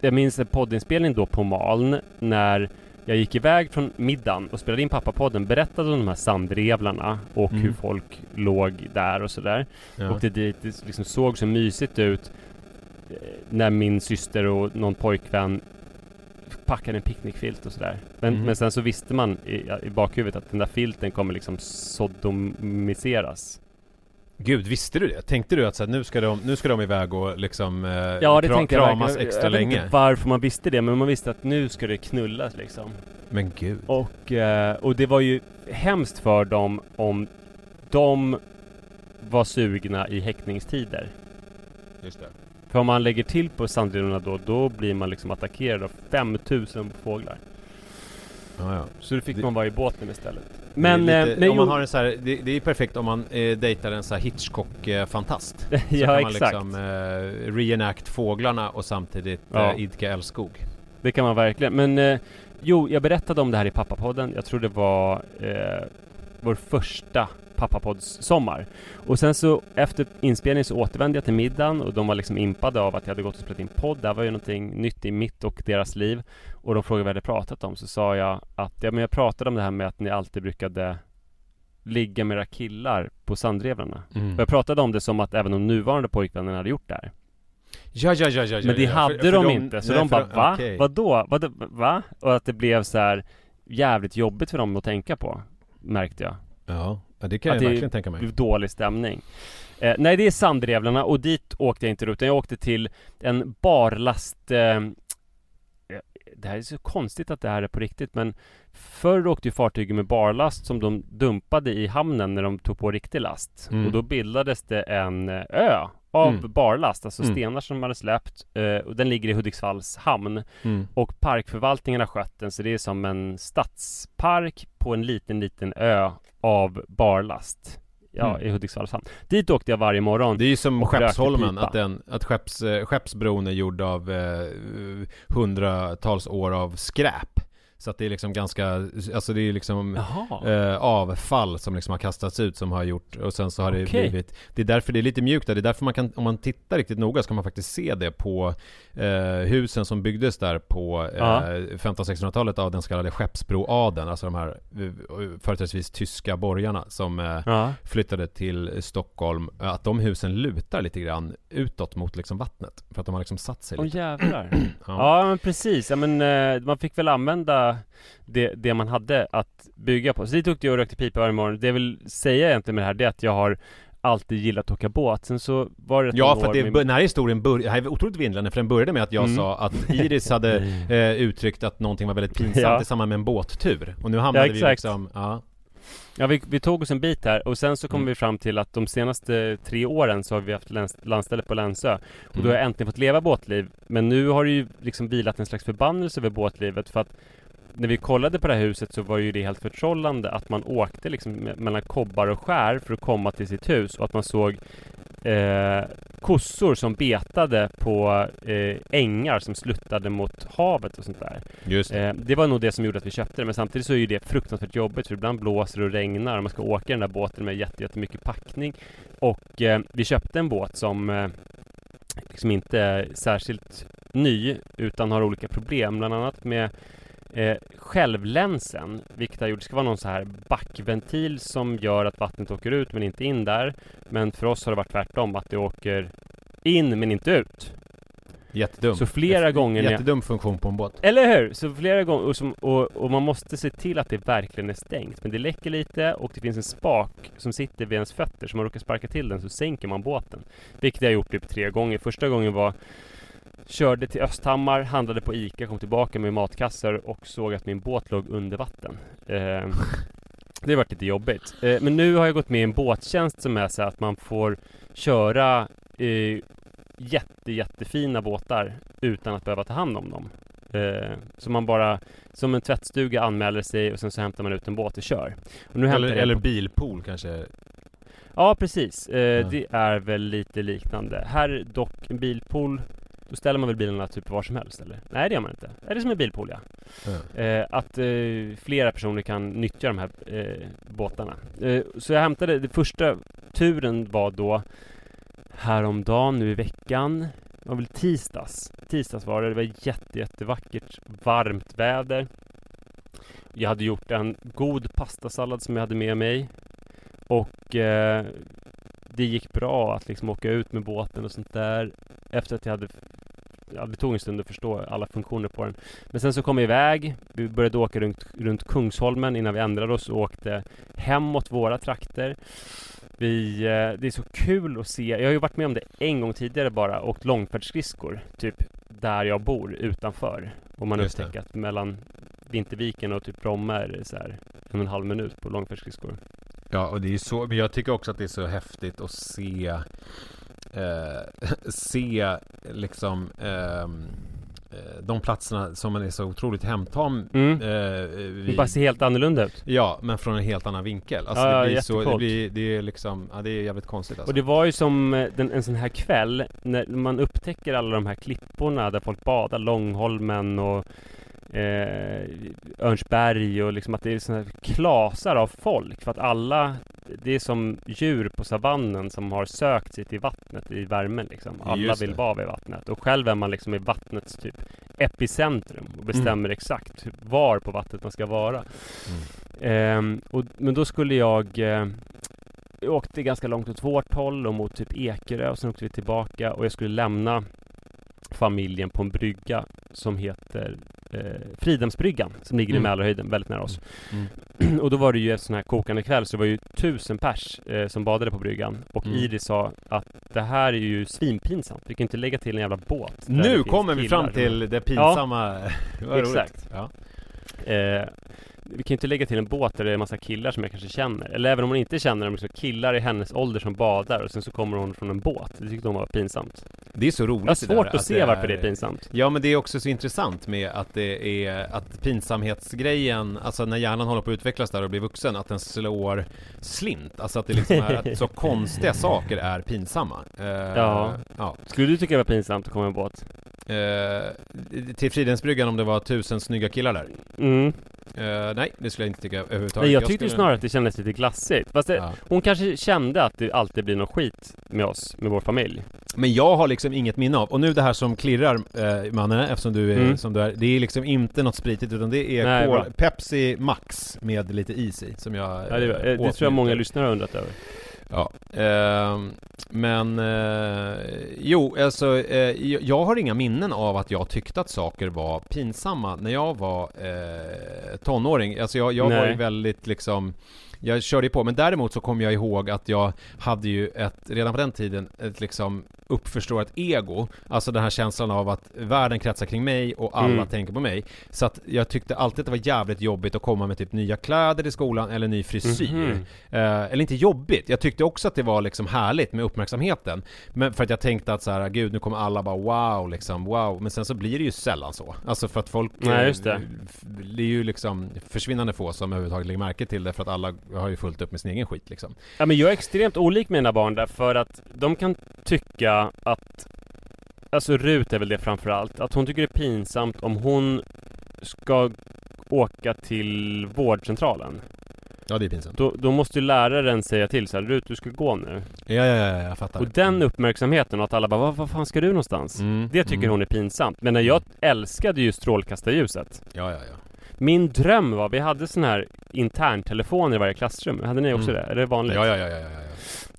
jag minns en poddinspelning då på Maln, när jag gick iväg från middagen och spelade in pappapodden, berättade om de här sandrevlarna och Mm. hur folk låg där och sådär. Ja. Åkte dit, det liksom såg så mysigt ut eh, när min syster och någon pojkvän packade en picknickfilt och sådär. Men, Mhm. men sen så visste man i, i bakhuvudet att den där filten kommer liksom sodomiseras. Gud, visste du det? Tänkte du att så här, nu, ska de, nu ska de iväg och liksom eh, Ja, det tänkte jag kramas verkligen. extra jag vet länge? inte varför man visste det, men man visste att nu ska det knullas liksom. Men gud. Och, eh, och det var ju hemskt för dem om de var sugna i häckningstider. Just det. För om man lägger till på sandrinorna då, då blir man liksom attackerad av 5000 fåglar. Ja, ja. Så då fick Det- man vara i båten istället. Det Men, är eh, lite, men om man har en så här, det, det är perfekt om man eh, dejtar en så här Hitchcock-fantast. Så ja kan man exakt. liksom eh, reenact fåglarna och samtidigt Ja. eh, idka älskog. Det kan man verkligen. Men eh, jo, jag berättade om det här i pappapodden. Jag tror det var eh, vår första pappapodds-sommar. Och sen så efter inspelningen så återvände jag till middagen och de var liksom impade av att jag hade gått och spelat in podd. Det här var ju någonting nytt i mitt och deras liv. Och de frågade vad jag hade pratat om. Så sa jag att ja, men jag pratade om det här med att ni alltid brukade ligga med era killar på Sandrevlarna. Mm. Och jag pratade om det som att även de nuvarande pojkvännerna hade gjort det här. Ja, ja, ja, ja, Men det ja, hade för- för de, inte, så nej, de bara va? okej. Vadå? Vadå? Va? Och att det blev så här jävligt jobbigt för dem att tänka på, märkte jag. Ja, det kan Att jag verkligen tänka mig. Det blev dålig stämning. Eh, nej, det är Sandrevlarna och dit åkte jag inte utan jag åkte till en barlast... Eh, det här är så konstigt att det här är på riktigt men Förr åkte ju fartygen med barlast som de dumpade i hamnen när de tog på riktig last. Mm. Och då bildades det en eh, ö av Mm. barlast, alltså Mm. stenar som de hade släppt. Eh, och den ligger i Hudiksvalls hamn. Mm. Och parkförvaltningen har skött den så det är som en stadspark på en liten, liten ö av barlast. Ja, Mm. i Hudiksvalls hamn. Dit åkte jag varje morgon. Det är ju som Skeppsholmen, att, den, att skepps, eh, Skeppsbron är gjord av eh, hundratals år av skräp. Så att det är liksom ganska, alltså det är liksom eh, avfall som liksom har kastats ut som har gjort och sen så har det Okej. blivit Det är därför det är lite mjukt där, det är därför man kan, om man tittar riktigt noga så kan man faktiskt se det på eh, husen som byggdes där på eh, Ja. 1500-1600-talet av den så kallade Skeppsbroadeln, alltså de här eh, företrädesvis tyska borgarna som eh, flyttade till Stockholm, att de husen lutar lite grann utåt mot liksom vattnet. För att de har liksom satt sig Åh lite. jävlar. Ja. Ja men precis, ja, men eh, man fick väl använda det, det man hade att bygga på. Så dit åkte jag och rökte pipa varje morgon. Det jag vill säga egentligen med det här det är att jag har alltid gillat att åka båt. Sen så var det Ja, för att det, med- den här historien bör, det här är otroligt vindlande för den började med att jag Mm. sa att Iris hade eh, uttryckt att någonting var väldigt pinsamt Ja. i samband med en båttur. Och nu hamnade Ja, vi liksom, ja. Ja, vi, vi tog oss en bit här och sen så kom Mm. vi fram till att de senaste tre åren så har vi haft läns, landställe på Länsö. Och då Mm. har jag äntligen fått leva båtliv. Men nu har det ju liksom vilat en slags förbannelse över båtlivet för att när vi kollade på det här huset så var ju det helt förtrollande att man åkte liksom me- mellan kobbar och skär för att komma till sitt hus och att man såg eh, kossor som betade på eh, ängar som sluttade mot havet och sånt där. Just det. Eh, det var nog det som gjorde att vi köpte det. Men samtidigt så är ju det fruktansvärt jobbigt för ibland blåser och regnar och man ska åka i den där båten med jätte, jättemycket packning. Och eh, vi köpte en båt som eh, liksom inte är särskilt ny utan har olika problem. Bland annat med eh, självlänsen, vilket har gjort, det ska vara någon så här backventil som gör att vattnet åker ut men inte in där. Men för oss har det varit tvärtom, att det åker in men inte ut. Jättedum. Så flera gånger när jag- Jättedum funktion på en båt. Eller hur? Så flera gånger, och, som, och, och man måste se till att det verkligen är stängt. Men det läcker lite och det finns en spak som sitter vid ens fötter. Så man råkar sparka till den så sänker man båten. Vilket jag har gjort typ tre gånger. Första gången var Körde till Östhammar, handlade på ICA, kom tillbaka med matkassar och såg att min båt låg under vatten. Eh, det varit lite jobbigt. Eh, men nu har jag gått med i en båttjänst som är så att man får köra eh, jätte, jättefina båtar utan att behöva ta hand om dem. Eh, så man bara, som en tvättstuga anmäler sig och sen så hämtar man ut en båt och kör. Och Eller, eller på- bilpool kanske? Ja, precis. Eh, Ja. Det är väl lite liknande. Här är dock en bilpool. Då ställer man väl bilarna typ var som helst eller? Nej det gör man inte. Är det som en bilpool ja. Ja. Eh, att eh, flera personer kan nyttja de här eh, båtarna. Eh, så jag hämtade, den första turen var då häromdagen nu i veckan. Det var väl tisdags. Tisdags var det. Det var jätte, jättevackert varmt väder. Jag hade gjort en god pastasallad som jag hade med mig. Och eh, det gick bra att liksom åka ut med båten och sånt där. Efter att jag hade Ja, det tog en stund att förstå alla funktioner på den. Men sen så kom vi iväg. Vi började åka runt, runt Kungsholmen innan vi ändrade oss och åkte hemåt våra trakter. Vi, eh, det är så kul att se. Jag har ju varit med om det en gång tidigare bara. Åkt långfärdsskridskor. Typ där jag bor utanför. Och man upptäcker att mellan Vinterviken och typ Bromma är det så här en och en halv minut på långfärdsskridskor. Ja, och det är så, men jag tycker också att det är så häftigt att se eh, se liksom ehm, eh, de platserna som man är så otroligt hemtam Mm. eh, Det vid, bara ser helt annorlunda ut. Ja, men från en helt annan vinkel. Alltså Ja, det blir så, det blir, det är liksom, ja det är jävligt konstigt alltså. Och det var ju som eh, den, en sån här kväll när man upptäcker alla de här klipporna där folk badar, Långholmen och eh, Örnsberg och liksom att det är såna här klasar av folk för att alla det är som djur på savannen som har sökt sig till vattnet i värmen liksom. Alla vill vara vid vattnet och själv är man liksom i vattnets typ epicentrum och bestämmer Mm. exakt var på vattnet man ska vara. Mm. Ehm, och, men då skulle jag eh, åkte ganska långt åt vårt håll och mot typ Ekerö och sen åkte vi tillbaka och jag skulle lämna familjen på en brygga som heter eh, Fridhemsbryggan som ligger Mm. i Mälarhöjden väldigt nära oss. Mm. och då var det ju en sån här kokande kväll så det var ju tusen pers eh, som badade på bryggan och Mm. Iris sa att det här är ju svinpinsamt. Vi kan inte lägga till en jävla båt. Nu kommer vi fram till det pinsamma. Roligt. Exakt. Ja. Eh, vi kan ju inte lägga till en båt där det är en massa killar som jag kanske känner. Eller även om hon inte känner dem, liksom killar i hennes ålder som badar och sen så kommer hon från en båt. Det tyckte hon var pinsamt. Det är så roligt Jag har det där, svårt att se varför det är pinsamt. Ja men det är också så intressant med att det är att pinsamhetsgrejen, alltså när hjärnan håller på att utvecklas där och blir vuxen, att den slår slint. Alltså att det liksom är att så konstiga saker är pinsamma. Eh, Ja. ja. Skulle du tycka det var pinsamt att komma med en båt? Eh, till Fridhemsbryggan om det var tusen snygga killar där? Mm. Eh, nej, det skulle jag inte tycka överhuvudtaget. Nej, jag tyckte ju skulle- snarare att det kändes lite glassigt. Fast det, Ja. hon kanske kände att det alltid blir något skit med oss, med vår familj. Men jag har liksom inget minne av, och nu det här som klirrar eh, Manne, eftersom du är Mm. som du är, det är liksom inte något spritigt utan det är Nej, kol. Pepsi Max med lite is i som jag Ja, det, eh, det tror jag många lyssnare har undrat över. Ja, ehm, men eh, jo, alltså eh, jag- har inga minnen av att jag tyckte att saker var pinsamma när jag var eh, tonåring. Alltså jag, jag var ju väldigt liksom jag körde ju på, men däremot så kommer jag ihåg att jag hade ju ett, redan på den tiden, ett liksom uppförstorat ego. Alltså den här känslan av att världen kretsar kring mig och alla Mm. tänker på mig. Så att jag tyckte alltid att det var jävligt jobbigt att komma med typ nya kläder till skolan eller ny frisyr. Mhm. Eh, eller inte jobbigt, jag tyckte också att det var liksom härligt med uppmärksamheten. Men för att jag tänkte att så här, gud nu kommer alla bara wow liksom, wow. Men sen så blir det ju sällan så. Alltså för att folk... Nej, eh, just det. f- Det är ju liksom försvinnande få som överhuvudtaget lägger märke till det för att alla har ju fullt upp med sin egen skit liksom. Ja men jag är extremt olik mina barn där för att de kan tycka att Alltså Rut är väl det framförallt, att hon tycker det är pinsamt om hon ska åka till vårdcentralen. Ja det är pinsamt. Då, då måste ju läraren säga till så här, Rut du ska gå nu. Ja, ja, ja, ja jag fattar. Och den uppmärksamheten och att alla bara, vad, vad fan ska du någonstans? Mm, Det tycker mm. hon är pinsamt. Men när jag älskade ju strålkastarljuset. Ja, ja, ja. Min dröm var, vi hade sån här interntelefoner i varje klassrum. Hade ni också Mm. det? Är det vanligt? Ja, ja, ja, ja,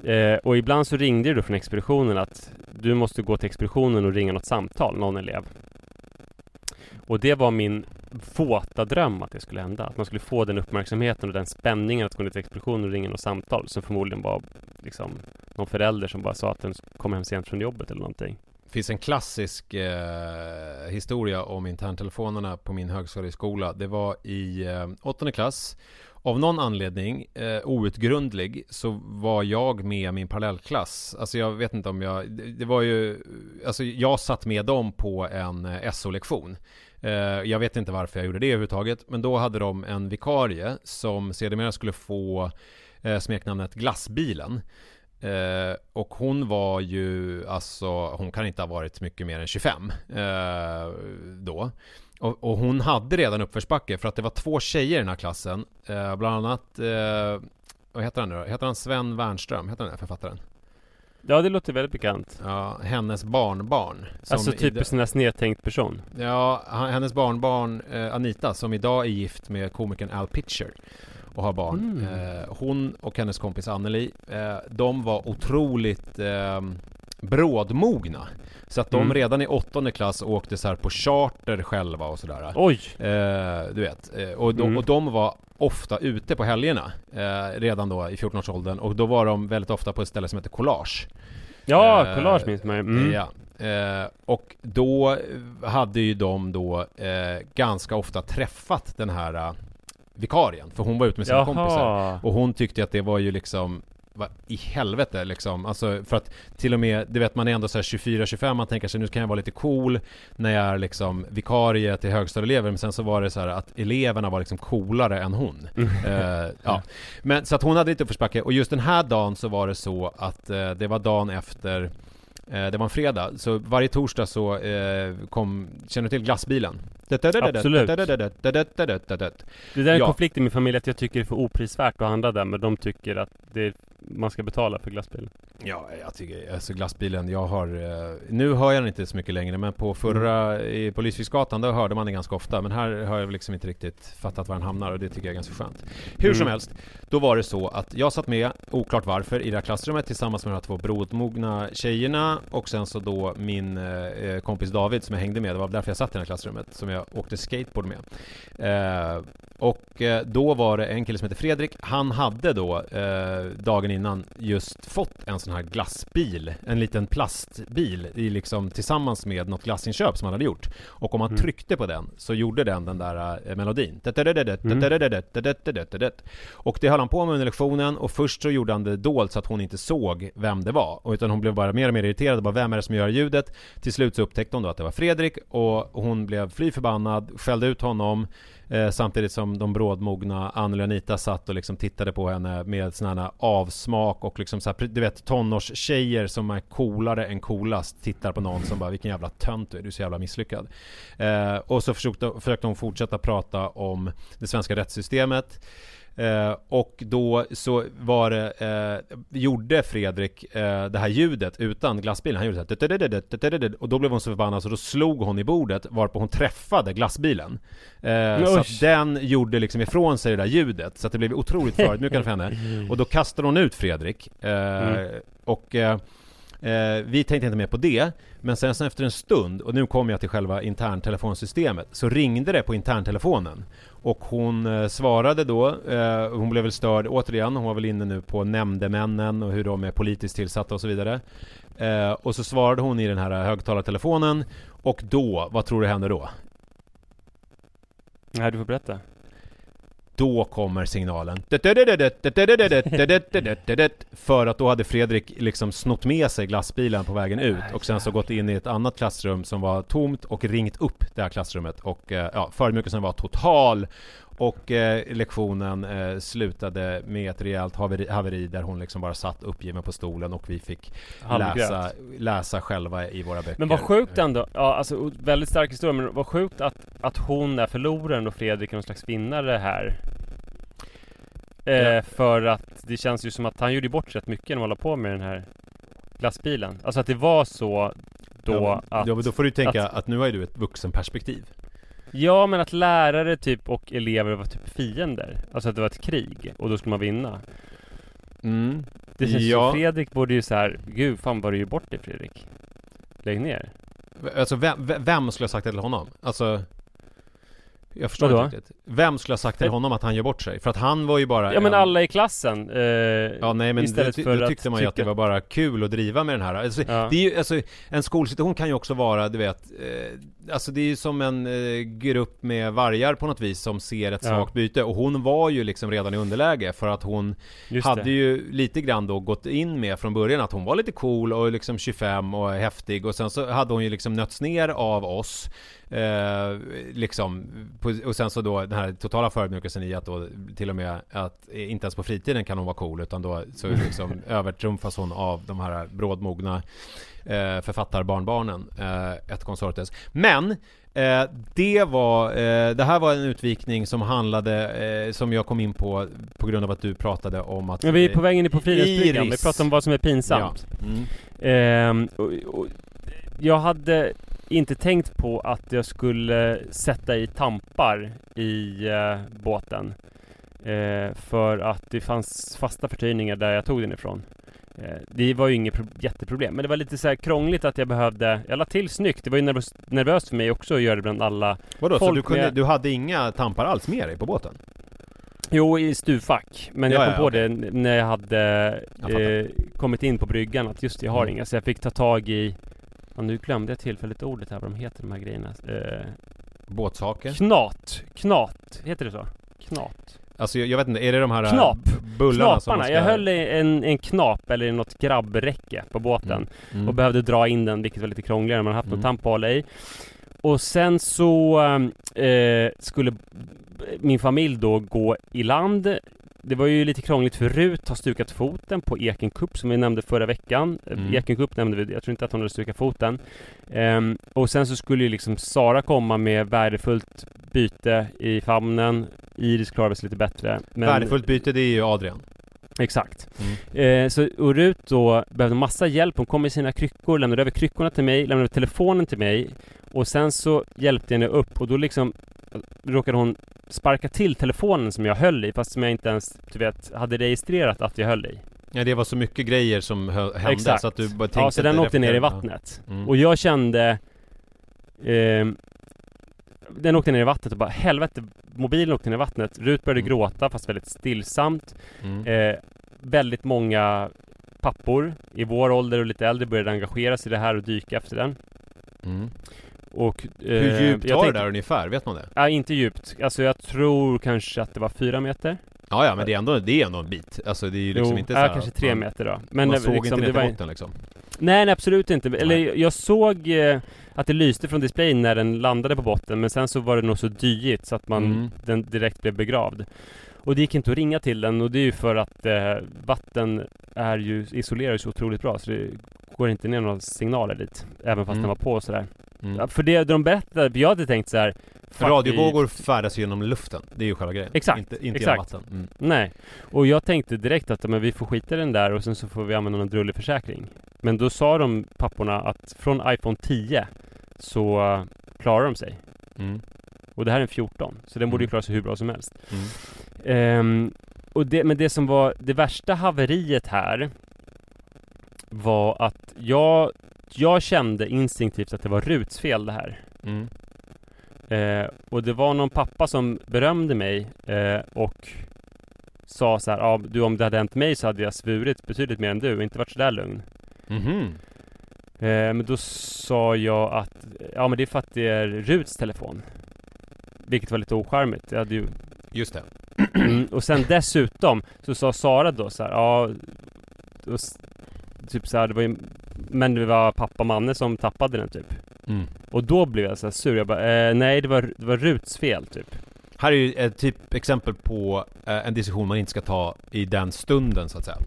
ja. Eh, och ibland så ringde det då från expeditionen att du måste gå till expeditionen och ringa något samtal, någon elev. Och det var min våta dröm att det skulle hända. Att man skulle få den uppmärksamheten och den spänningen att gå ner till expeditionen och ringa något samtal som förmodligen var liksom någon förälder som bara sa att den kom hem sent från jobbet eller någonting. Det finns en klassisk eh, historia om interntelefonerna på min högstadieskola. Det var i eh, åttonde klass av någon anledning, eh, outgrundlig, så var jag med min parallellklass. Alltså jag vet inte om jag, det, det var ju, alltså jag satt med dem på en eh, SO-lektion. Eh, jag vet inte varför jag gjorde det överhuvudtaget, men då hade de en vikarie som sedermera skulle få eh, smeknamnet Glassbilen. Eh, och hon var ju, alltså hon kan inte ha varit mycket mer än 25 eh, då. Och, och, hon hade redan uppförsbacke för att det var två tjejer i den här klassen. Eh, bland annat, eh, vad heter han nu då? Heter han Sven Wernström? Heter han det, författaren? Ja, det låter väldigt bekant. Ja, hennes barnbarn. Alltså typiskt där snedtänkt person. Ja, hennes barnbarn eh, Anita som idag är gift med komikern Al Pitcher och har barn. Mm. Eh, hon och hennes kompis Anneli, eh, de var otroligt eh, brådmogna. Så att de mm. redan i åttonde klass åkte så här på charter själva och sådär. Oj! Eh, du vet. Eh, och, de, mm. och de var ofta ute på helgerna. Eh, redan då i 14-årsåldern. Och då var de väldigt ofta på ett ställe som heter Collage. Ja, eh, Collage minns man ju. Mm. Ja. Eh, och då hade ju de då eh, ganska ofta träffat den här vikarien. För hon var ute med sina Jaha. kompisar. Och hon tyckte att det var ju liksom vad i helvete liksom. Alltså för att till och med, du vet man är ändå så 24-25, man tänker sig nu kan jag vara lite cool när jag är liksom vikarie till högstadieelever, men sen så var det så här att eleverna var liksom coolare än hon. Mm. Uh, ja. Men så att hon hade lite uppförsbacke, och just den här dagen så var det så att uh, det var dagen efter det var en fredag, så varje torsdag så eh, kom, känner du till glassbilen? Absolut Det där är en konflikt i min familj att jag tycker det är för oprisvärt att handla där men de tycker att det man ska betala för glassbilen. Ja, jag tycker alltså glassbilen, jag har eh, Nu hör jag den inte så mycket längre men på förra, mm. i, på Lysviksgatan då hörde man den ganska ofta men här har jag liksom inte riktigt fattat var den hamnar och det tycker jag är ganska skönt. Hur mm. som helst, då var det så att jag satt med, oklart varför, i det här klassrummet tillsammans med de här två brodmogna tjejerna och sen så då min eh, kompis David som jag hängde med, det var därför jag satt i det här klassrummet, som jag åkte skateboard med. Eh, och eh, då var det en kille som heter Fredrik, han hade då eh, dagen innan just fått en sån här glassbil, en liten plastbil i liksom tillsammans med något glassinköp som han hade gjort. Och om man mm. tryckte på den så gjorde den den där melodin. Och det höll han på med under lektionen och först så gjorde han det dolt så att hon inte såg vem det var. Utan hon blev bara mer och mer irriterad, bara vem är det som gör ljudet? Till slut så upptäckte hon då att det var Fredrik och hon blev fly förbannad, skällde ut honom Eh, samtidigt som de brådmogna Anneli och Anita satt och liksom tittade på henne med sån här avsmak och liksom så här, du vet tonårstjejer som är coolare än coolast tittar på någon som bara vilken jävla tönt du är, du är så jävla misslyckad. Eh, och så försökte, försökte hon fortsätta prata om det svenska rättssystemet. Eh, och då så var det, eh, gjorde Fredrik eh, det här ljudet utan glassbilen. Han gjorde så här, och då blev hon så förbannad så då slog hon i bordet varpå hon träffade glassbilen. Eh, så att den gjorde liksom ifrån sig det där ljudet. Så att det blev otroligt förödmjukande för henne. Och då kastade hon ut Fredrik. Eh, mm. Och vi tänkte inte mer på det, men sen, sen efter en stund, och nu kommer jag till själva interntelefonsystemet, så ringde det på interntelefonen. Och hon eh, svarade då, eh, hon blev väl störd återigen, hon var väl inne nu på nämndemännen och hur de är politiskt tillsatta och så vidare. Eh, och så svarade hon i den här högtalartelefonen, och då, vad tror du hände då? Nej, du får berätta. Då kommer signalen. För att då hade Fredrik liksom snott med sig glassbilen på vägen ut och sen så gått in i ett annat klassrum som var tomt och ringt upp det här klassrummet och ja, förödmjukelsen var total och eh, lektionen eh, slutade med ett rejält haveri, haveri, där hon liksom bara satt uppgiven på stolen och vi fick läsa, läsa själva i våra böcker. Men vad sjukt ändå, ja alltså väldigt stark historia, men vad sjukt att, att hon är förloraren och Fredrik är någon slags vinnare här. Eh, ja. För att det känns ju som att han gjorde bort rätt mycket när han håller på med den här glassbilen. Alltså att det var så då ja, att... Ja, men då får du tänka att, att nu har ju du ett vuxenperspektiv. Ja, men att lärare typ och elever var typ fiender. Alltså att det var ett krig och då skulle man vinna. Mm. Det känns ja. som Fredrik borde ju så här, gud fan var du ju bort det Fredrik. Lägg ner. Alltså vem, vem skulle ha sagt det till honom? Alltså Jag förstår Vadå? inte riktigt. Vem skulle ha sagt till honom att han gör bort sig? För att han var ju bara Ja men en- alla i klassen. Eh, Ja nej men istället då, för då tyckte man ju att det var bara kul att driva med den här alltså, Ja. Det är ju, alltså, en skolsituation kan ju också vara, du vet eh, Alltså det är ju som en eh, grupp med vargar på något vis som ser ett Ja. svagt byte Och hon var ju liksom redan i underläge för att hon Just hade det. ju lite grann då gått in med från början att hon var lite cool och liksom 25 och häftig och sen så hade hon ju liksom nötts ner av oss eh, liksom på, och sen så då den här totala förödmjukelsen i att då till och med att inte ens på fritiden kan hon vara cool utan då så liksom övertrumfas hon av de här brådmogna eh, författarbarnbarnen eh, ett konsortes men eh, det var, eh, det här var en utvikning som handlade, eh, som jag kom in på på grund av att du pratade om att Ja, vi är på väg in på Fridhemsbryggan, vi pratar om vad som är pinsamt. Ja. Mm. Ehm, och, och, jag hade inte tänkt på att jag skulle sätta i tampar i eh, båten. Eh, för att det fanns fasta förtöjningar där jag tog den ifrån. Eh, det var ju inget pro- jätteproblem, men det var lite så här krångligt att jag behövde, jag la till snyggt. Det var ju nervös, nervöst för mig också att göra det bland alla. Vadå, så Folk du, kunde, med- du hade inga tampar alls med dig på båten? Jo, i stuvfack. Men Ja, jag kom ja, på okej. det när jag hade Jag eh, kommit in på bryggan att just det, jag har Mm. inga. Så jag fick ta tag i Ja, nu glömde jag tillfälligt ordet här, vad de heter de här grejerna. Eh, Båtsaker? knat! Knat! Heter det så? Knat? Alltså jag, jag vet inte, är det de här Knap. b- bullarna som man Knaparna! ska... Jag höll i en, en knap eller något grabbräcke på båten. Mm. Mm. Och behövde dra in den, vilket var lite krångligare när man haft Mm. någon tamp att hålla i. Och sen så eh, skulle min familj då gå i land. Det var ju lite krångligt för Rut har stukat foten på Ekenkupp som vi nämnde förra veckan. Mm. Ekenkupp nämnde vi, jag tror inte att hon hade stukat foten. Ehm, och sen så skulle ju liksom Sara komma med värdefullt byte i famnen. Iris klarade sig lite bättre. Men, Värdefullt byte, det är ju Adrian. Exakt. Mm. Eh, så och Rut då behövde massa hjälp. Hon kom med sina kryckor, lämnade över kryckorna till mig, lämnade över telefonen till mig. Och sen så hjälpte jag henne upp och då liksom råkade hon sparka till telefonen som jag höll i fast som jag inte ens, du vet, hade registrerat att jag höll i. Ja, det var så mycket grejer som hände Exakt. så att du bara tänkte Ja, så den åkte ner i vattnet. Mm. Och jag kände ehm, Den åkte ner i vattnet och bara helvete Mobilen åkte ner i vattnet. Rut började Mm. gråta fast väldigt stillsamt. Mm. Eh, väldigt många pappor i vår ålder och lite äldre började engagera sig i det här och dyka efter den. Och, eh, Hur djupt var det där ungefär? Vet man det? Ja, inte djupt. Alltså jag tror kanske att det var fyra meter. Ja, ja, men det är ändå, det är ändå en bit. Alltså det är ju liksom jo, inte ja, så här kanske att tre man, meter då. Men man det, såg liksom, inte ner till botten liksom. Nej, nej absolut inte. Eller Nej. jag såg eh, att det lyste från displayen när den landade på botten men sen så var det nog så dyigt så att man Mm. den direkt blev begravd. Och det gick inte att ringa till den och det är ju för att eh, vatten är ju isolerar så otroligt bra så det går inte ner några signaler dit. Även fast Mm. den var på och sådär. Mm. Ja, för det de berättade, för jag hade tänkt så här. fuck, Radiovågor färdas genom luften. Det är ju själva grejen. Exakt, Inte, inte exakt. genom vatten. Mm. Vi, nej. Och jag tänkte direkt att men vi får skita i den där och sen så får vi använda någon drullig försäkring. Men då sa de papporna att från iPhone 10 så uh, klarar de sig. Mm. Och det här är en 14, så den borde ju Mm. klara sig hur bra som helst. Ehm, och det, men det som var det värsta haveriet här var att jag, jag kände instinktivt att det var Ruts fel det här. Mm. Eh, och det var någon pappa som berömde mig eh, och sa så här, ja du om det hade hänt mig så hade jag svurit betydligt mer än du och inte varit så där lugn. Mhm. Eh, men då sa jag att, ja men det är för att det är Ruts telefon. Vilket var lite ocharmigt. Jag hade ju Just det. Mm, och sen dessutom så sa Sara då så här, ja och, Typ så här, det var ju Men det var pappa Manne som tappade den typ Mm. Och då blev jag så sur, jag bara, eh, nej det var, det var Ruts fel typ Här är ju ett typ exempel på eh, en diskussion man inte ska ta i den stunden så att säga.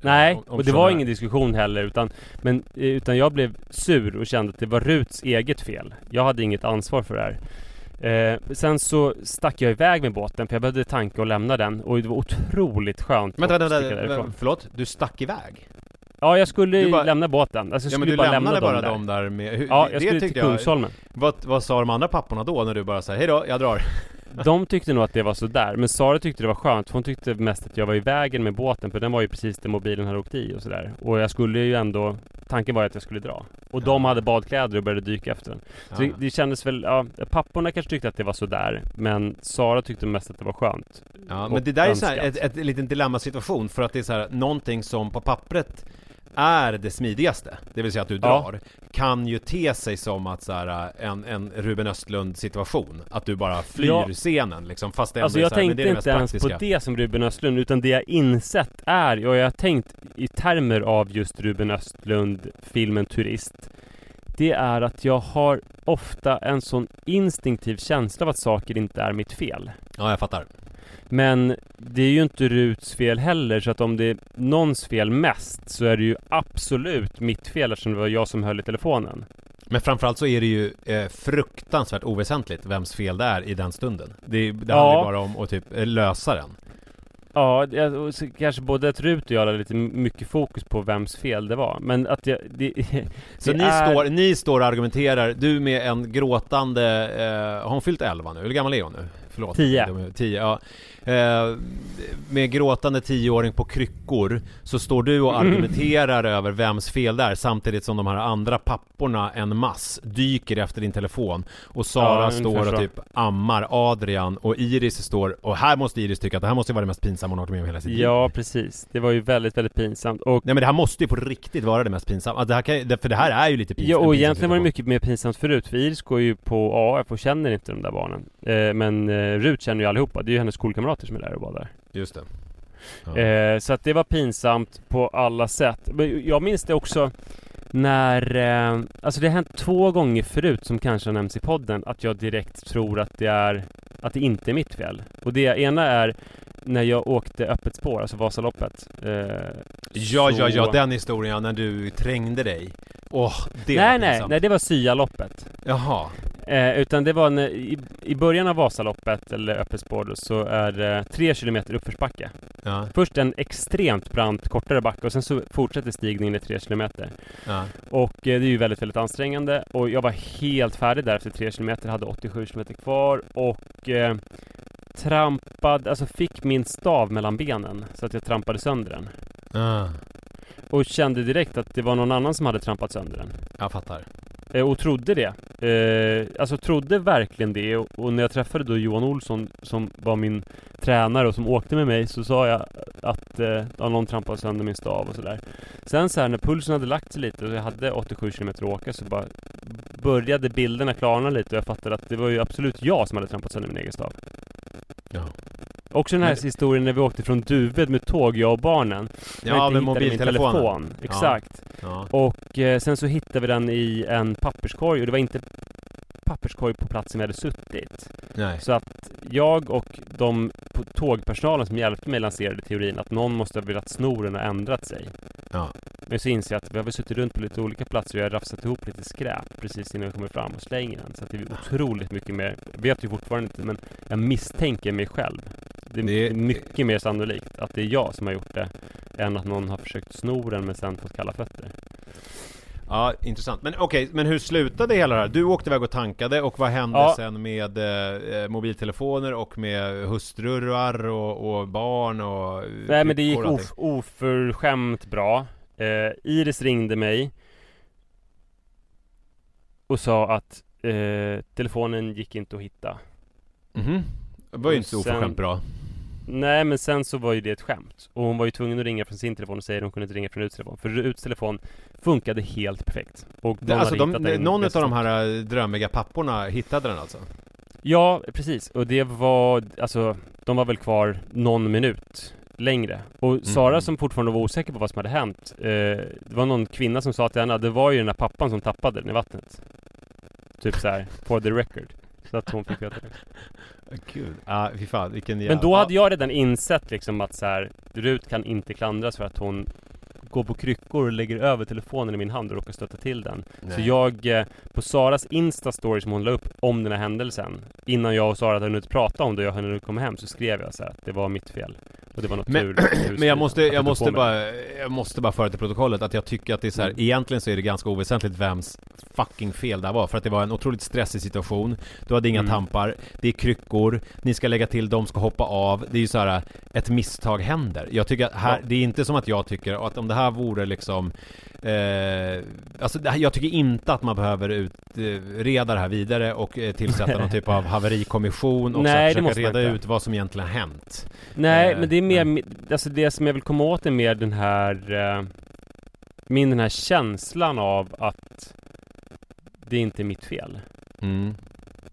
Nej, Om- om och det var här- ingen diskussion heller utan Men, eh, utan jag blev sur och kände att det var Ruts eget fel Jag hade inget ansvar för det här eh, Sen så stack jag iväg med båten för jag behövde tanka och lämna den och det var otroligt skönt Vänta, vänta, vänta, förlåt? Du stack iväg? Ja, jag skulle bara- lämna båten. Alltså jag Ja men skulle du bara lämnade lämna bara dem där. dem där med... Hur, Ja, jag det skulle till Kungsholmen. Vad, vad sa de andra papporna då när du bara säger hej då, jag drar? De tyckte nog att det var sådär. Men Sara tyckte det var skönt. Hon tyckte mest att jag var i vägen med båten. För den var ju precis där mobilen hade åkt i och sådär. Och jag skulle ju ändå... Tanken var att jag skulle dra. Och de hade badkläder och började dyka efter den. Så det, det kändes väl... Ja, papporna kanske tyckte att det var sådär. Men Sara tyckte mest att det var skönt. Ja, men det där är så här, önskat. ett, ett liten dilemmasituation för att det är så här, någonting som på pappret är det smidigaste, det vill säga att du Ja. drar, kan ju te sig som att så här, en, en Ruben Östlund situation. Att du bara flyr Ja. scenen liksom, fast det Alltså jag så här, tänkte det det inte ens på praktiska. det som Ruben Östlund utan det jag insett är, och jag har tänkt i termer av just Ruben Östlund, filmen Turist. Det är att jag har ofta en sån instinktiv känsla av att saker inte är mitt fel. Ja, jag fattar. Men det är ju inte Ruts fel heller, så att om det är någons fel mest så är det ju absolut mitt fel eftersom det var jag som höll i telefonen. Men framförallt så är det ju eh, fruktansvärt oväsentligt vems fel det är i den stunden. Det, det Ja. handlar bara om att typ eh, lösa den. Ja, så kanske både att Rut och jag hade lite mycket fokus på vems fel det var. Men att jag... Det, Så det ni, är- står, ni står och argumenterar, du med en gråtande, eh, har hon fyllt 11 nu? Hur gammal är hon nu? Förlåt. Tio. De är- Tio, ja. Eh, med gråtande tioåring på kryckor så står du och Mm. argumenterar över vems fel det är samtidigt som de här andra papporna en mass dyker efter din telefon och Sara Ja, står och typ ammar Adrian och Iris står och här måste Iris tycka att det här måste vara det mest pinsamma hon har varit med om hela sitt liv. Ja, precis. Det var ju väldigt, väldigt pinsamt. Och, Nej men det här måste ju på riktigt vara det mest pinsamma. Det här kan, ju- för det här är ju lite pinsamt. ja, och egentligen var det mycket mer pinsamt förut. För Iris går ju på AF och känner inte de där barnen. Eh, men eh, Rut känner ju allihopa. Det är ju hennes skolkamrater som är där och badar. Just det. Ja. Eh, så att det var pinsamt på alla sätt. Men jag minns det också när, eh, alltså det har hänt två gånger förut som kanske har nämnts i podden att jag direkt tror att det är, att det inte är mitt fel. Och det ena är när jag åkte öppet spår, alltså Vasaloppet. Eh, Ja, ja, ja, så- den historien när du trängde dig. Åh, det nej, var nej, nej, det var Syaloppet. Jaha. Eh, utan det var när, i, i början av Vasaloppet, eller öppet spår, då, så är det tre kilometer uppförsbacke. Ja, Först en extremt brant kortare backe och sen så fortsätter stigningen i tre kilometer. ja. Och eh, det är ju väldigt, väldigt ansträngande och jag var helt färdig där efter tre kilometer, hade 87 kilometer kvar och eh, trampade, alltså fick min stav mellan benen så att jag trampade sönder den. Ah, Och kände direkt att det var någon annan som hade trampat sönder den. jag fattar. Eh, och trodde det. Eh, alltså trodde verkligen det och, och när jag träffade då Johan Olsson som var min tränare och som åkte med mig så sa jag att eh, någon trampade sönder min stav och sådär. Sen så här när pulsen hade lagt sig lite och jag hade 87 km att åka så bara började bilderna klarna lite och jag fattade att det var ju absolut jag som hade trampat sönder min egen stav. Ja, Också den här Men- historien när vi åkte från Duved med tåg, jag och barnen. Ja med mobiltelefonen. telefon. Exakt. Ja. Och eh, sen så hittade vi den i en papperskorg och det var inte papperskorg på platsen vi hade suttit. Nej. Så att jag och de på tågpersonalen som hjälpte mig lanserade teorin att någon måste ha velat sno den och ändrat sig. Ja. Men så inser jag att vi har suttit runt på lite olika platser och jag har rafsat ihop lite skräp precis innan vi kommer fram och slänger den. Så att det är otroligt mycket mer, vet ju fortfarande inte men jag misstänker mig själv. Det är Det är- mycket mer sannolikt att det är jag som har gjort det än att någon har försökt sno den men sen fått kalla fötter. Ja, intressant. Men okej, men hur slutade hela det här? Du åkte iväg och tankade och vad hände Ja. sen med eh, mobiltelefoner och med hustrur och, och barn och Nej men det gick of, oförskämt bra. Eh, Iris ringde mig och sa att eh, telefonen gick inte att hitta. Mhm. Det var ju Och inte sen- oförskämt bra. Nej men sen så var ju det ett skämt. Och hon var ju tvungen att ringa från sin telefon och säga att hon kunde inte ringa från Ruts telefon. För Ruts telefon funkade helt perfekt. Och Det, alltså de, den någon av de här eh, drömmiga papporna hittade den alltså? Ja, precis. Och det var, alltså, de var väl kvar någon minut längre. Och Sara Mm. som fortfarande var osäker på vad som hade hänt. Eh, det var någon kvinna som sa till henne att det var ju den där pappan som tappade den i vattnet. Typ så här, for the record. Så att hon fick veta det. Gud, ja fy fan vilken jävla... Men då hade jag redan insett liksom att så här, Rut kan inte klandras för att hon går på kryckor och lägger över telefonen i min hand och råkar stöta till den. Så Nej. jag, eh, på Saras Insta-story som hon la upp om den här händelsen Innan jag och Sara hade hunnit prata om det och jag hade hunnit komma hem så skrev jag så här att det var mitt fel Och det var något Men- tur Men jag måste, jag måste bara, jag måste bara föra till protokollet att jag tycker att det är så här, Mm. egentligen så är det ganska oväsentligt vems fucking fel det var. För att det var en otroligt stressig situation. Du hade inga Mm. tampar, det är kryckor, ni ska lägga till, de ska hoppa av. Det är ju så här, ett misstag händer. Jag tycker att här, Ja. det är inte som att jag tycker att om det här vore liksom Eh, alltså jag tycker inte att man behöver utreda det här vidare och eh, tillsätta någon typ av haverikommission och Nej, försöka reda ut vad som egentligen har hänt. Nej, Eh, men det är mer, nej. alltså det som jag vill komma åt är mer den här eh, Min den här känslan av att det inte är mitt fel Mm.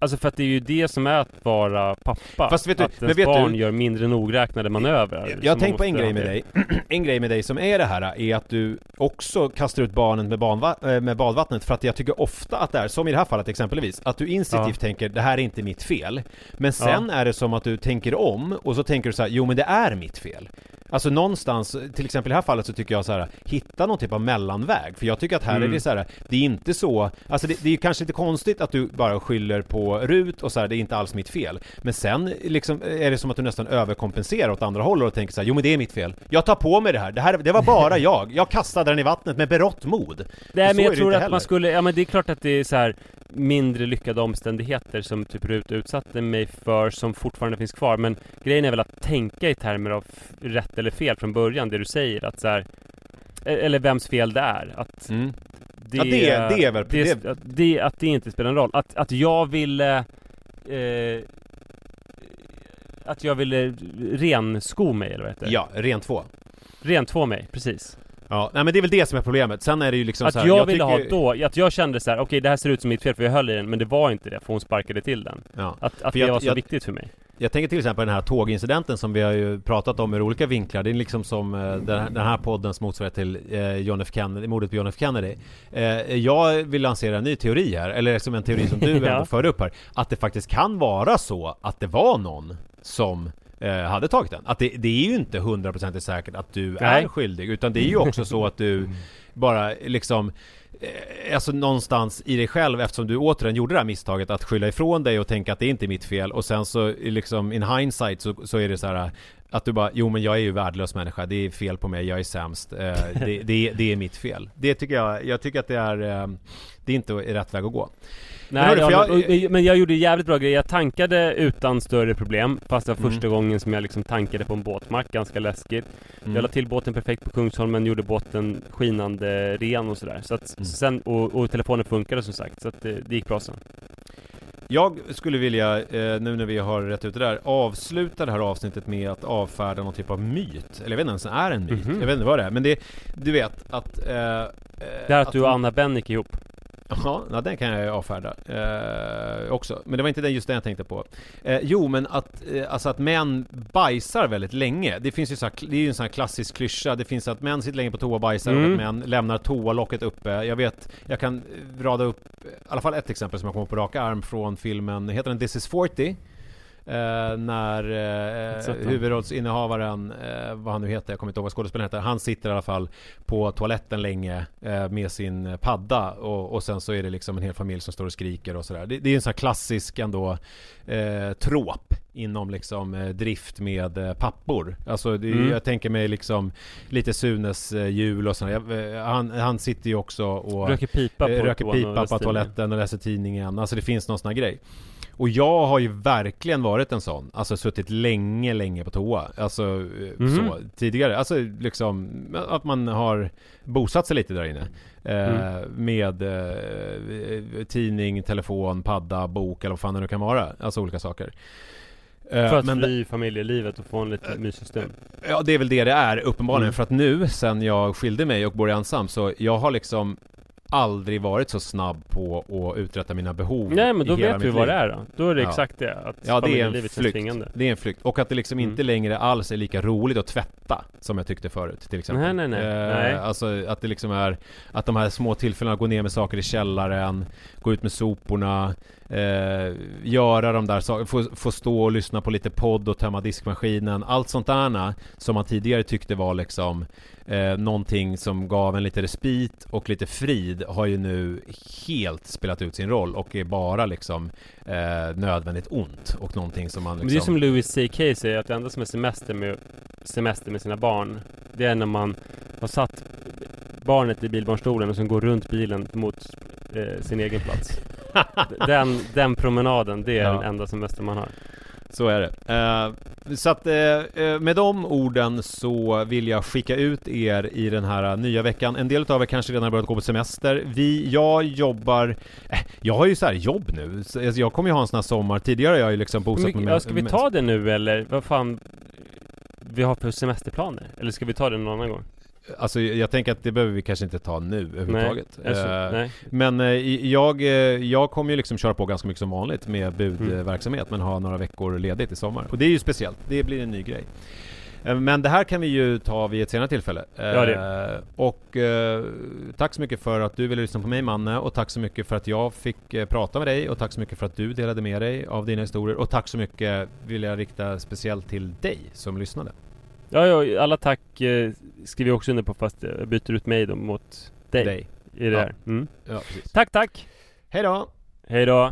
Alltså för att det är ju det som är att vara pappa Fast vet du- Att men ens du- barn gör mindre nogräknade manövrar Jag har man tänkt på en grej med dig. En grej med dig som är det här är att du också kastar ut barnet med, banva- eh, med badvattnet för att jag tycker ofta att det är, som i det här fallet exempelvis, att du instinktivt tänker det här är inte mitt fel. Men sen är det som att du tänker om och så tänker du så här, jo men det är mitt fel. Alltså någonstans, till exempel i det här fallet så tycker jag så här, hitta någon typ av mellanväg. För jag tycker att här Mm. är det så här, det är inte så, alltså det, det är kanske inte konstigt att du bara skyller på Rut och så här, det är inte alls mitt fel. Men sen liksom är det som att du nästan överkompenserar åt andra hållet och tänker så här, jo men det är mitt fel. Jag tar på mig det här, det, här, det var bara jag. Jag kastade den i vattnet med berått mod. Nej men jag tror att heller. man skulle, ja men det är klart att det är så här mindre lyckade omständigheter som typ Rut utsatte mig för som fortfarande finns kvar men grejen är väl att tänka i termer av rätt eller fel från början, det du säger att så här, e- eller vems fel det är. Att Mm. Det, Ja, det- det är väl- det, det- det, att det inte spelar en roll. Att, att jag ville eh, att jag ville rensko mig eller vad heter det? Ja, rent två. Rentvå mig, precis. Ja, nej men det är väl det som är problemet. Sen är det ju liksom Att så här, jag, ville tycker- ha då, att jag kände så här: okej det här ser ut som mitt fel för jag höll i den, men det var inte det för hon sparkade till den. Ja. Att, att det jag- var så jag- viktigt för mig. Jag tänker till exempel den här tågincidenten som vi har ju pratat om ur olika vinklar. Det är liksom som eh, den, här, den här poddens motsvarighet till eh, John F Kennedy, mordet på John F Kennedy. Eh, jag vill lansera en ny teori här, eller som en teori som du Ja. ändå för upp här. Att det faktiskt kan vara så att det var någon som hade tagit den. Att det, det är ju inte hundraprocentigt säkert att du Nej. är skyldig, utan det är ju också så att du bara liksom Eh, alltså någonstans i dig själv eftersom du återigen gjorde det här misstaget att skylla ifrån dig och tänka att det inte är mitt fel och sen så liksom in hindsight så, så är det så här att du bara, jo men jag är ju värdelös människa, det är fel på mig, jag är sämst, eh, det, det, det är mitt fel. Det tycker jag, jag tycker att det är, eh, det är inte rätt väg att gå. Nej, men, jag- och- men jag gjorde jävligt bra grejer. Jag tankade utan större problem. Fast det var första Mm. gången som jag liksom tankade på en båtmack, ganska läskigt. Mm. Jag la till båten perfekt på Kungsholmen, gjorde båten skinande ren och sådär. Så att Mm. sen, och, och telefonen funkade som sagt, så att det, det gick bra sen. Jag skulle vilja, eh, nu när vi har rätt ut det där, avsluta det här avsnittet med att avfärda någon typ av myt. Eller jag vet inte ens är en myt. Mhm. Jag vet inte vad det är. Men det, du vet att... Eh, Det här att du och Anna Bennick är ihop. Ja, ja, den kan jag ju avfärda eh, också. Men det var inte den just den jag tänkte på. Eh, jo, men att, eh, alltså att män bajsar väldigt länge. Det finns ju så här, det är ju en sån här klassisk klyscha. Det finns att män sitter länge på toa och bajsar och Mm. att män lämnar toalocket uppe. Jag vet, jag kan rada upp i alla fall ett exempel som jag kommer på rak arm från filmen, heter den This is 40? Eh, när eh, huvudrollsinnehavaren, eh, vad han nu heter, jag kommer inte ihåg vad skådespelaren heter, han sitter i alla fall på toaletten länge eh, med sin padda och, och sen så är det liksom en hel familj som står och skriker och sådär. Det, det är en sån här klassisk ändå eh, trop inom liksom eh, drift med eh, pappor. Alltså det, Mm. jag tänker mig liksom lite Sunes eh, jul och. Eh, han, han sitter ju också och Röker pipa på röker pipa på toaletten och läser tidningen. Alltså det finns någon sån här grej. Och jag har ju verkligen varit en sån. Alltså suttit länge, länge på toa. Alltså eh, Mhm. så tidigare. Alltså liksom att man har bosatt sig lite där inne. Eh, Mm. Med eh, tidning, telefon, padda, bok eller vad fan det nu kan vara. Alltså olika saker. Eh, För att men- fly familjelivet och få en lite mysig stund. Ja, det är väl det det är uppenbarligen. Mm. För att nu, sen jag skilde mig och bor ensam, så jag har liksom aldrig varit så snabb på att uträtta mina behov Nej men då vet vi vad det är då. Då är det Ja. exakt det. Att Ja det är en flykt. Det är en flykt. Och att det liksom Mm. inte längre alls är lika roligt att tvätta som jag tyckte förut till exempel. Nej, nej, nej. Eh, Nej. Alltså att det liksom är Att de här små tillfällena, gå ner med saker i källaren Gå ut med soporna eh, Göra de där sakerna, få, få stå och lyssna på lite podd och tömma diskmaskinen Allt sånt där som man tidigare tyckte var liksom eh, Någonting som gav en lite respit och lite frid har ju nu helt spelat ut sin roll och är bara liksom eh, nödvändigt ont och någonting som man Men liksom det är som Louis CK säger, att det enda som är semester med, semester med sina barn, det är när man har satt barnet i bilbarnstolen och sen går runt bilen mot eh, sin egen plats. den, den promenaden, det är Ja. den enda semester man har. Så är det. Eh, så att eh, eh, med de orden så vill jag skicka ut er i den här nya veckan. En del av er kanske redan har börjat gå på semester. Vi, jag jobbar, eh, jag har ju så här jobb nu. Så alltså, jag kommer ju ha en sån här sommar. Tidigare har jag ju liksom bosatt mig med, ja, ska vi med- ta det nu eller vad fan vi har för semesterplaner? Eller ska vi ta det någon annan gång? Alltså jag tänker att det behöver vi kanske inte ta nu överhuvudtaget. Alltså, Eh, nej. Men eh, jag, eh, jag kommer ju liksom köra på ganska mycket som vanligt med budverksamhet men ha några veckor ledigt i sommar. Och det är ju speciellt, det blir en ny grej. Men det här kan vi ju ta vid ett senare tillfälle. Ja, Eh, Och tack så mycket för att du ville lyssna på mig Manne och tack så mycket för att jag fick prata med dig och tack så mycket för att du delade med dig av dina historier och tack så mycket vill jag rikta speciellt till dig som lyssnade. Ja, ja, alla tack eh, skriver jag också under på fast jag byter ut mig då mot dig, dig. i det Ja. här. Mm. Ja. Tack, tack! Hej då! Hej då!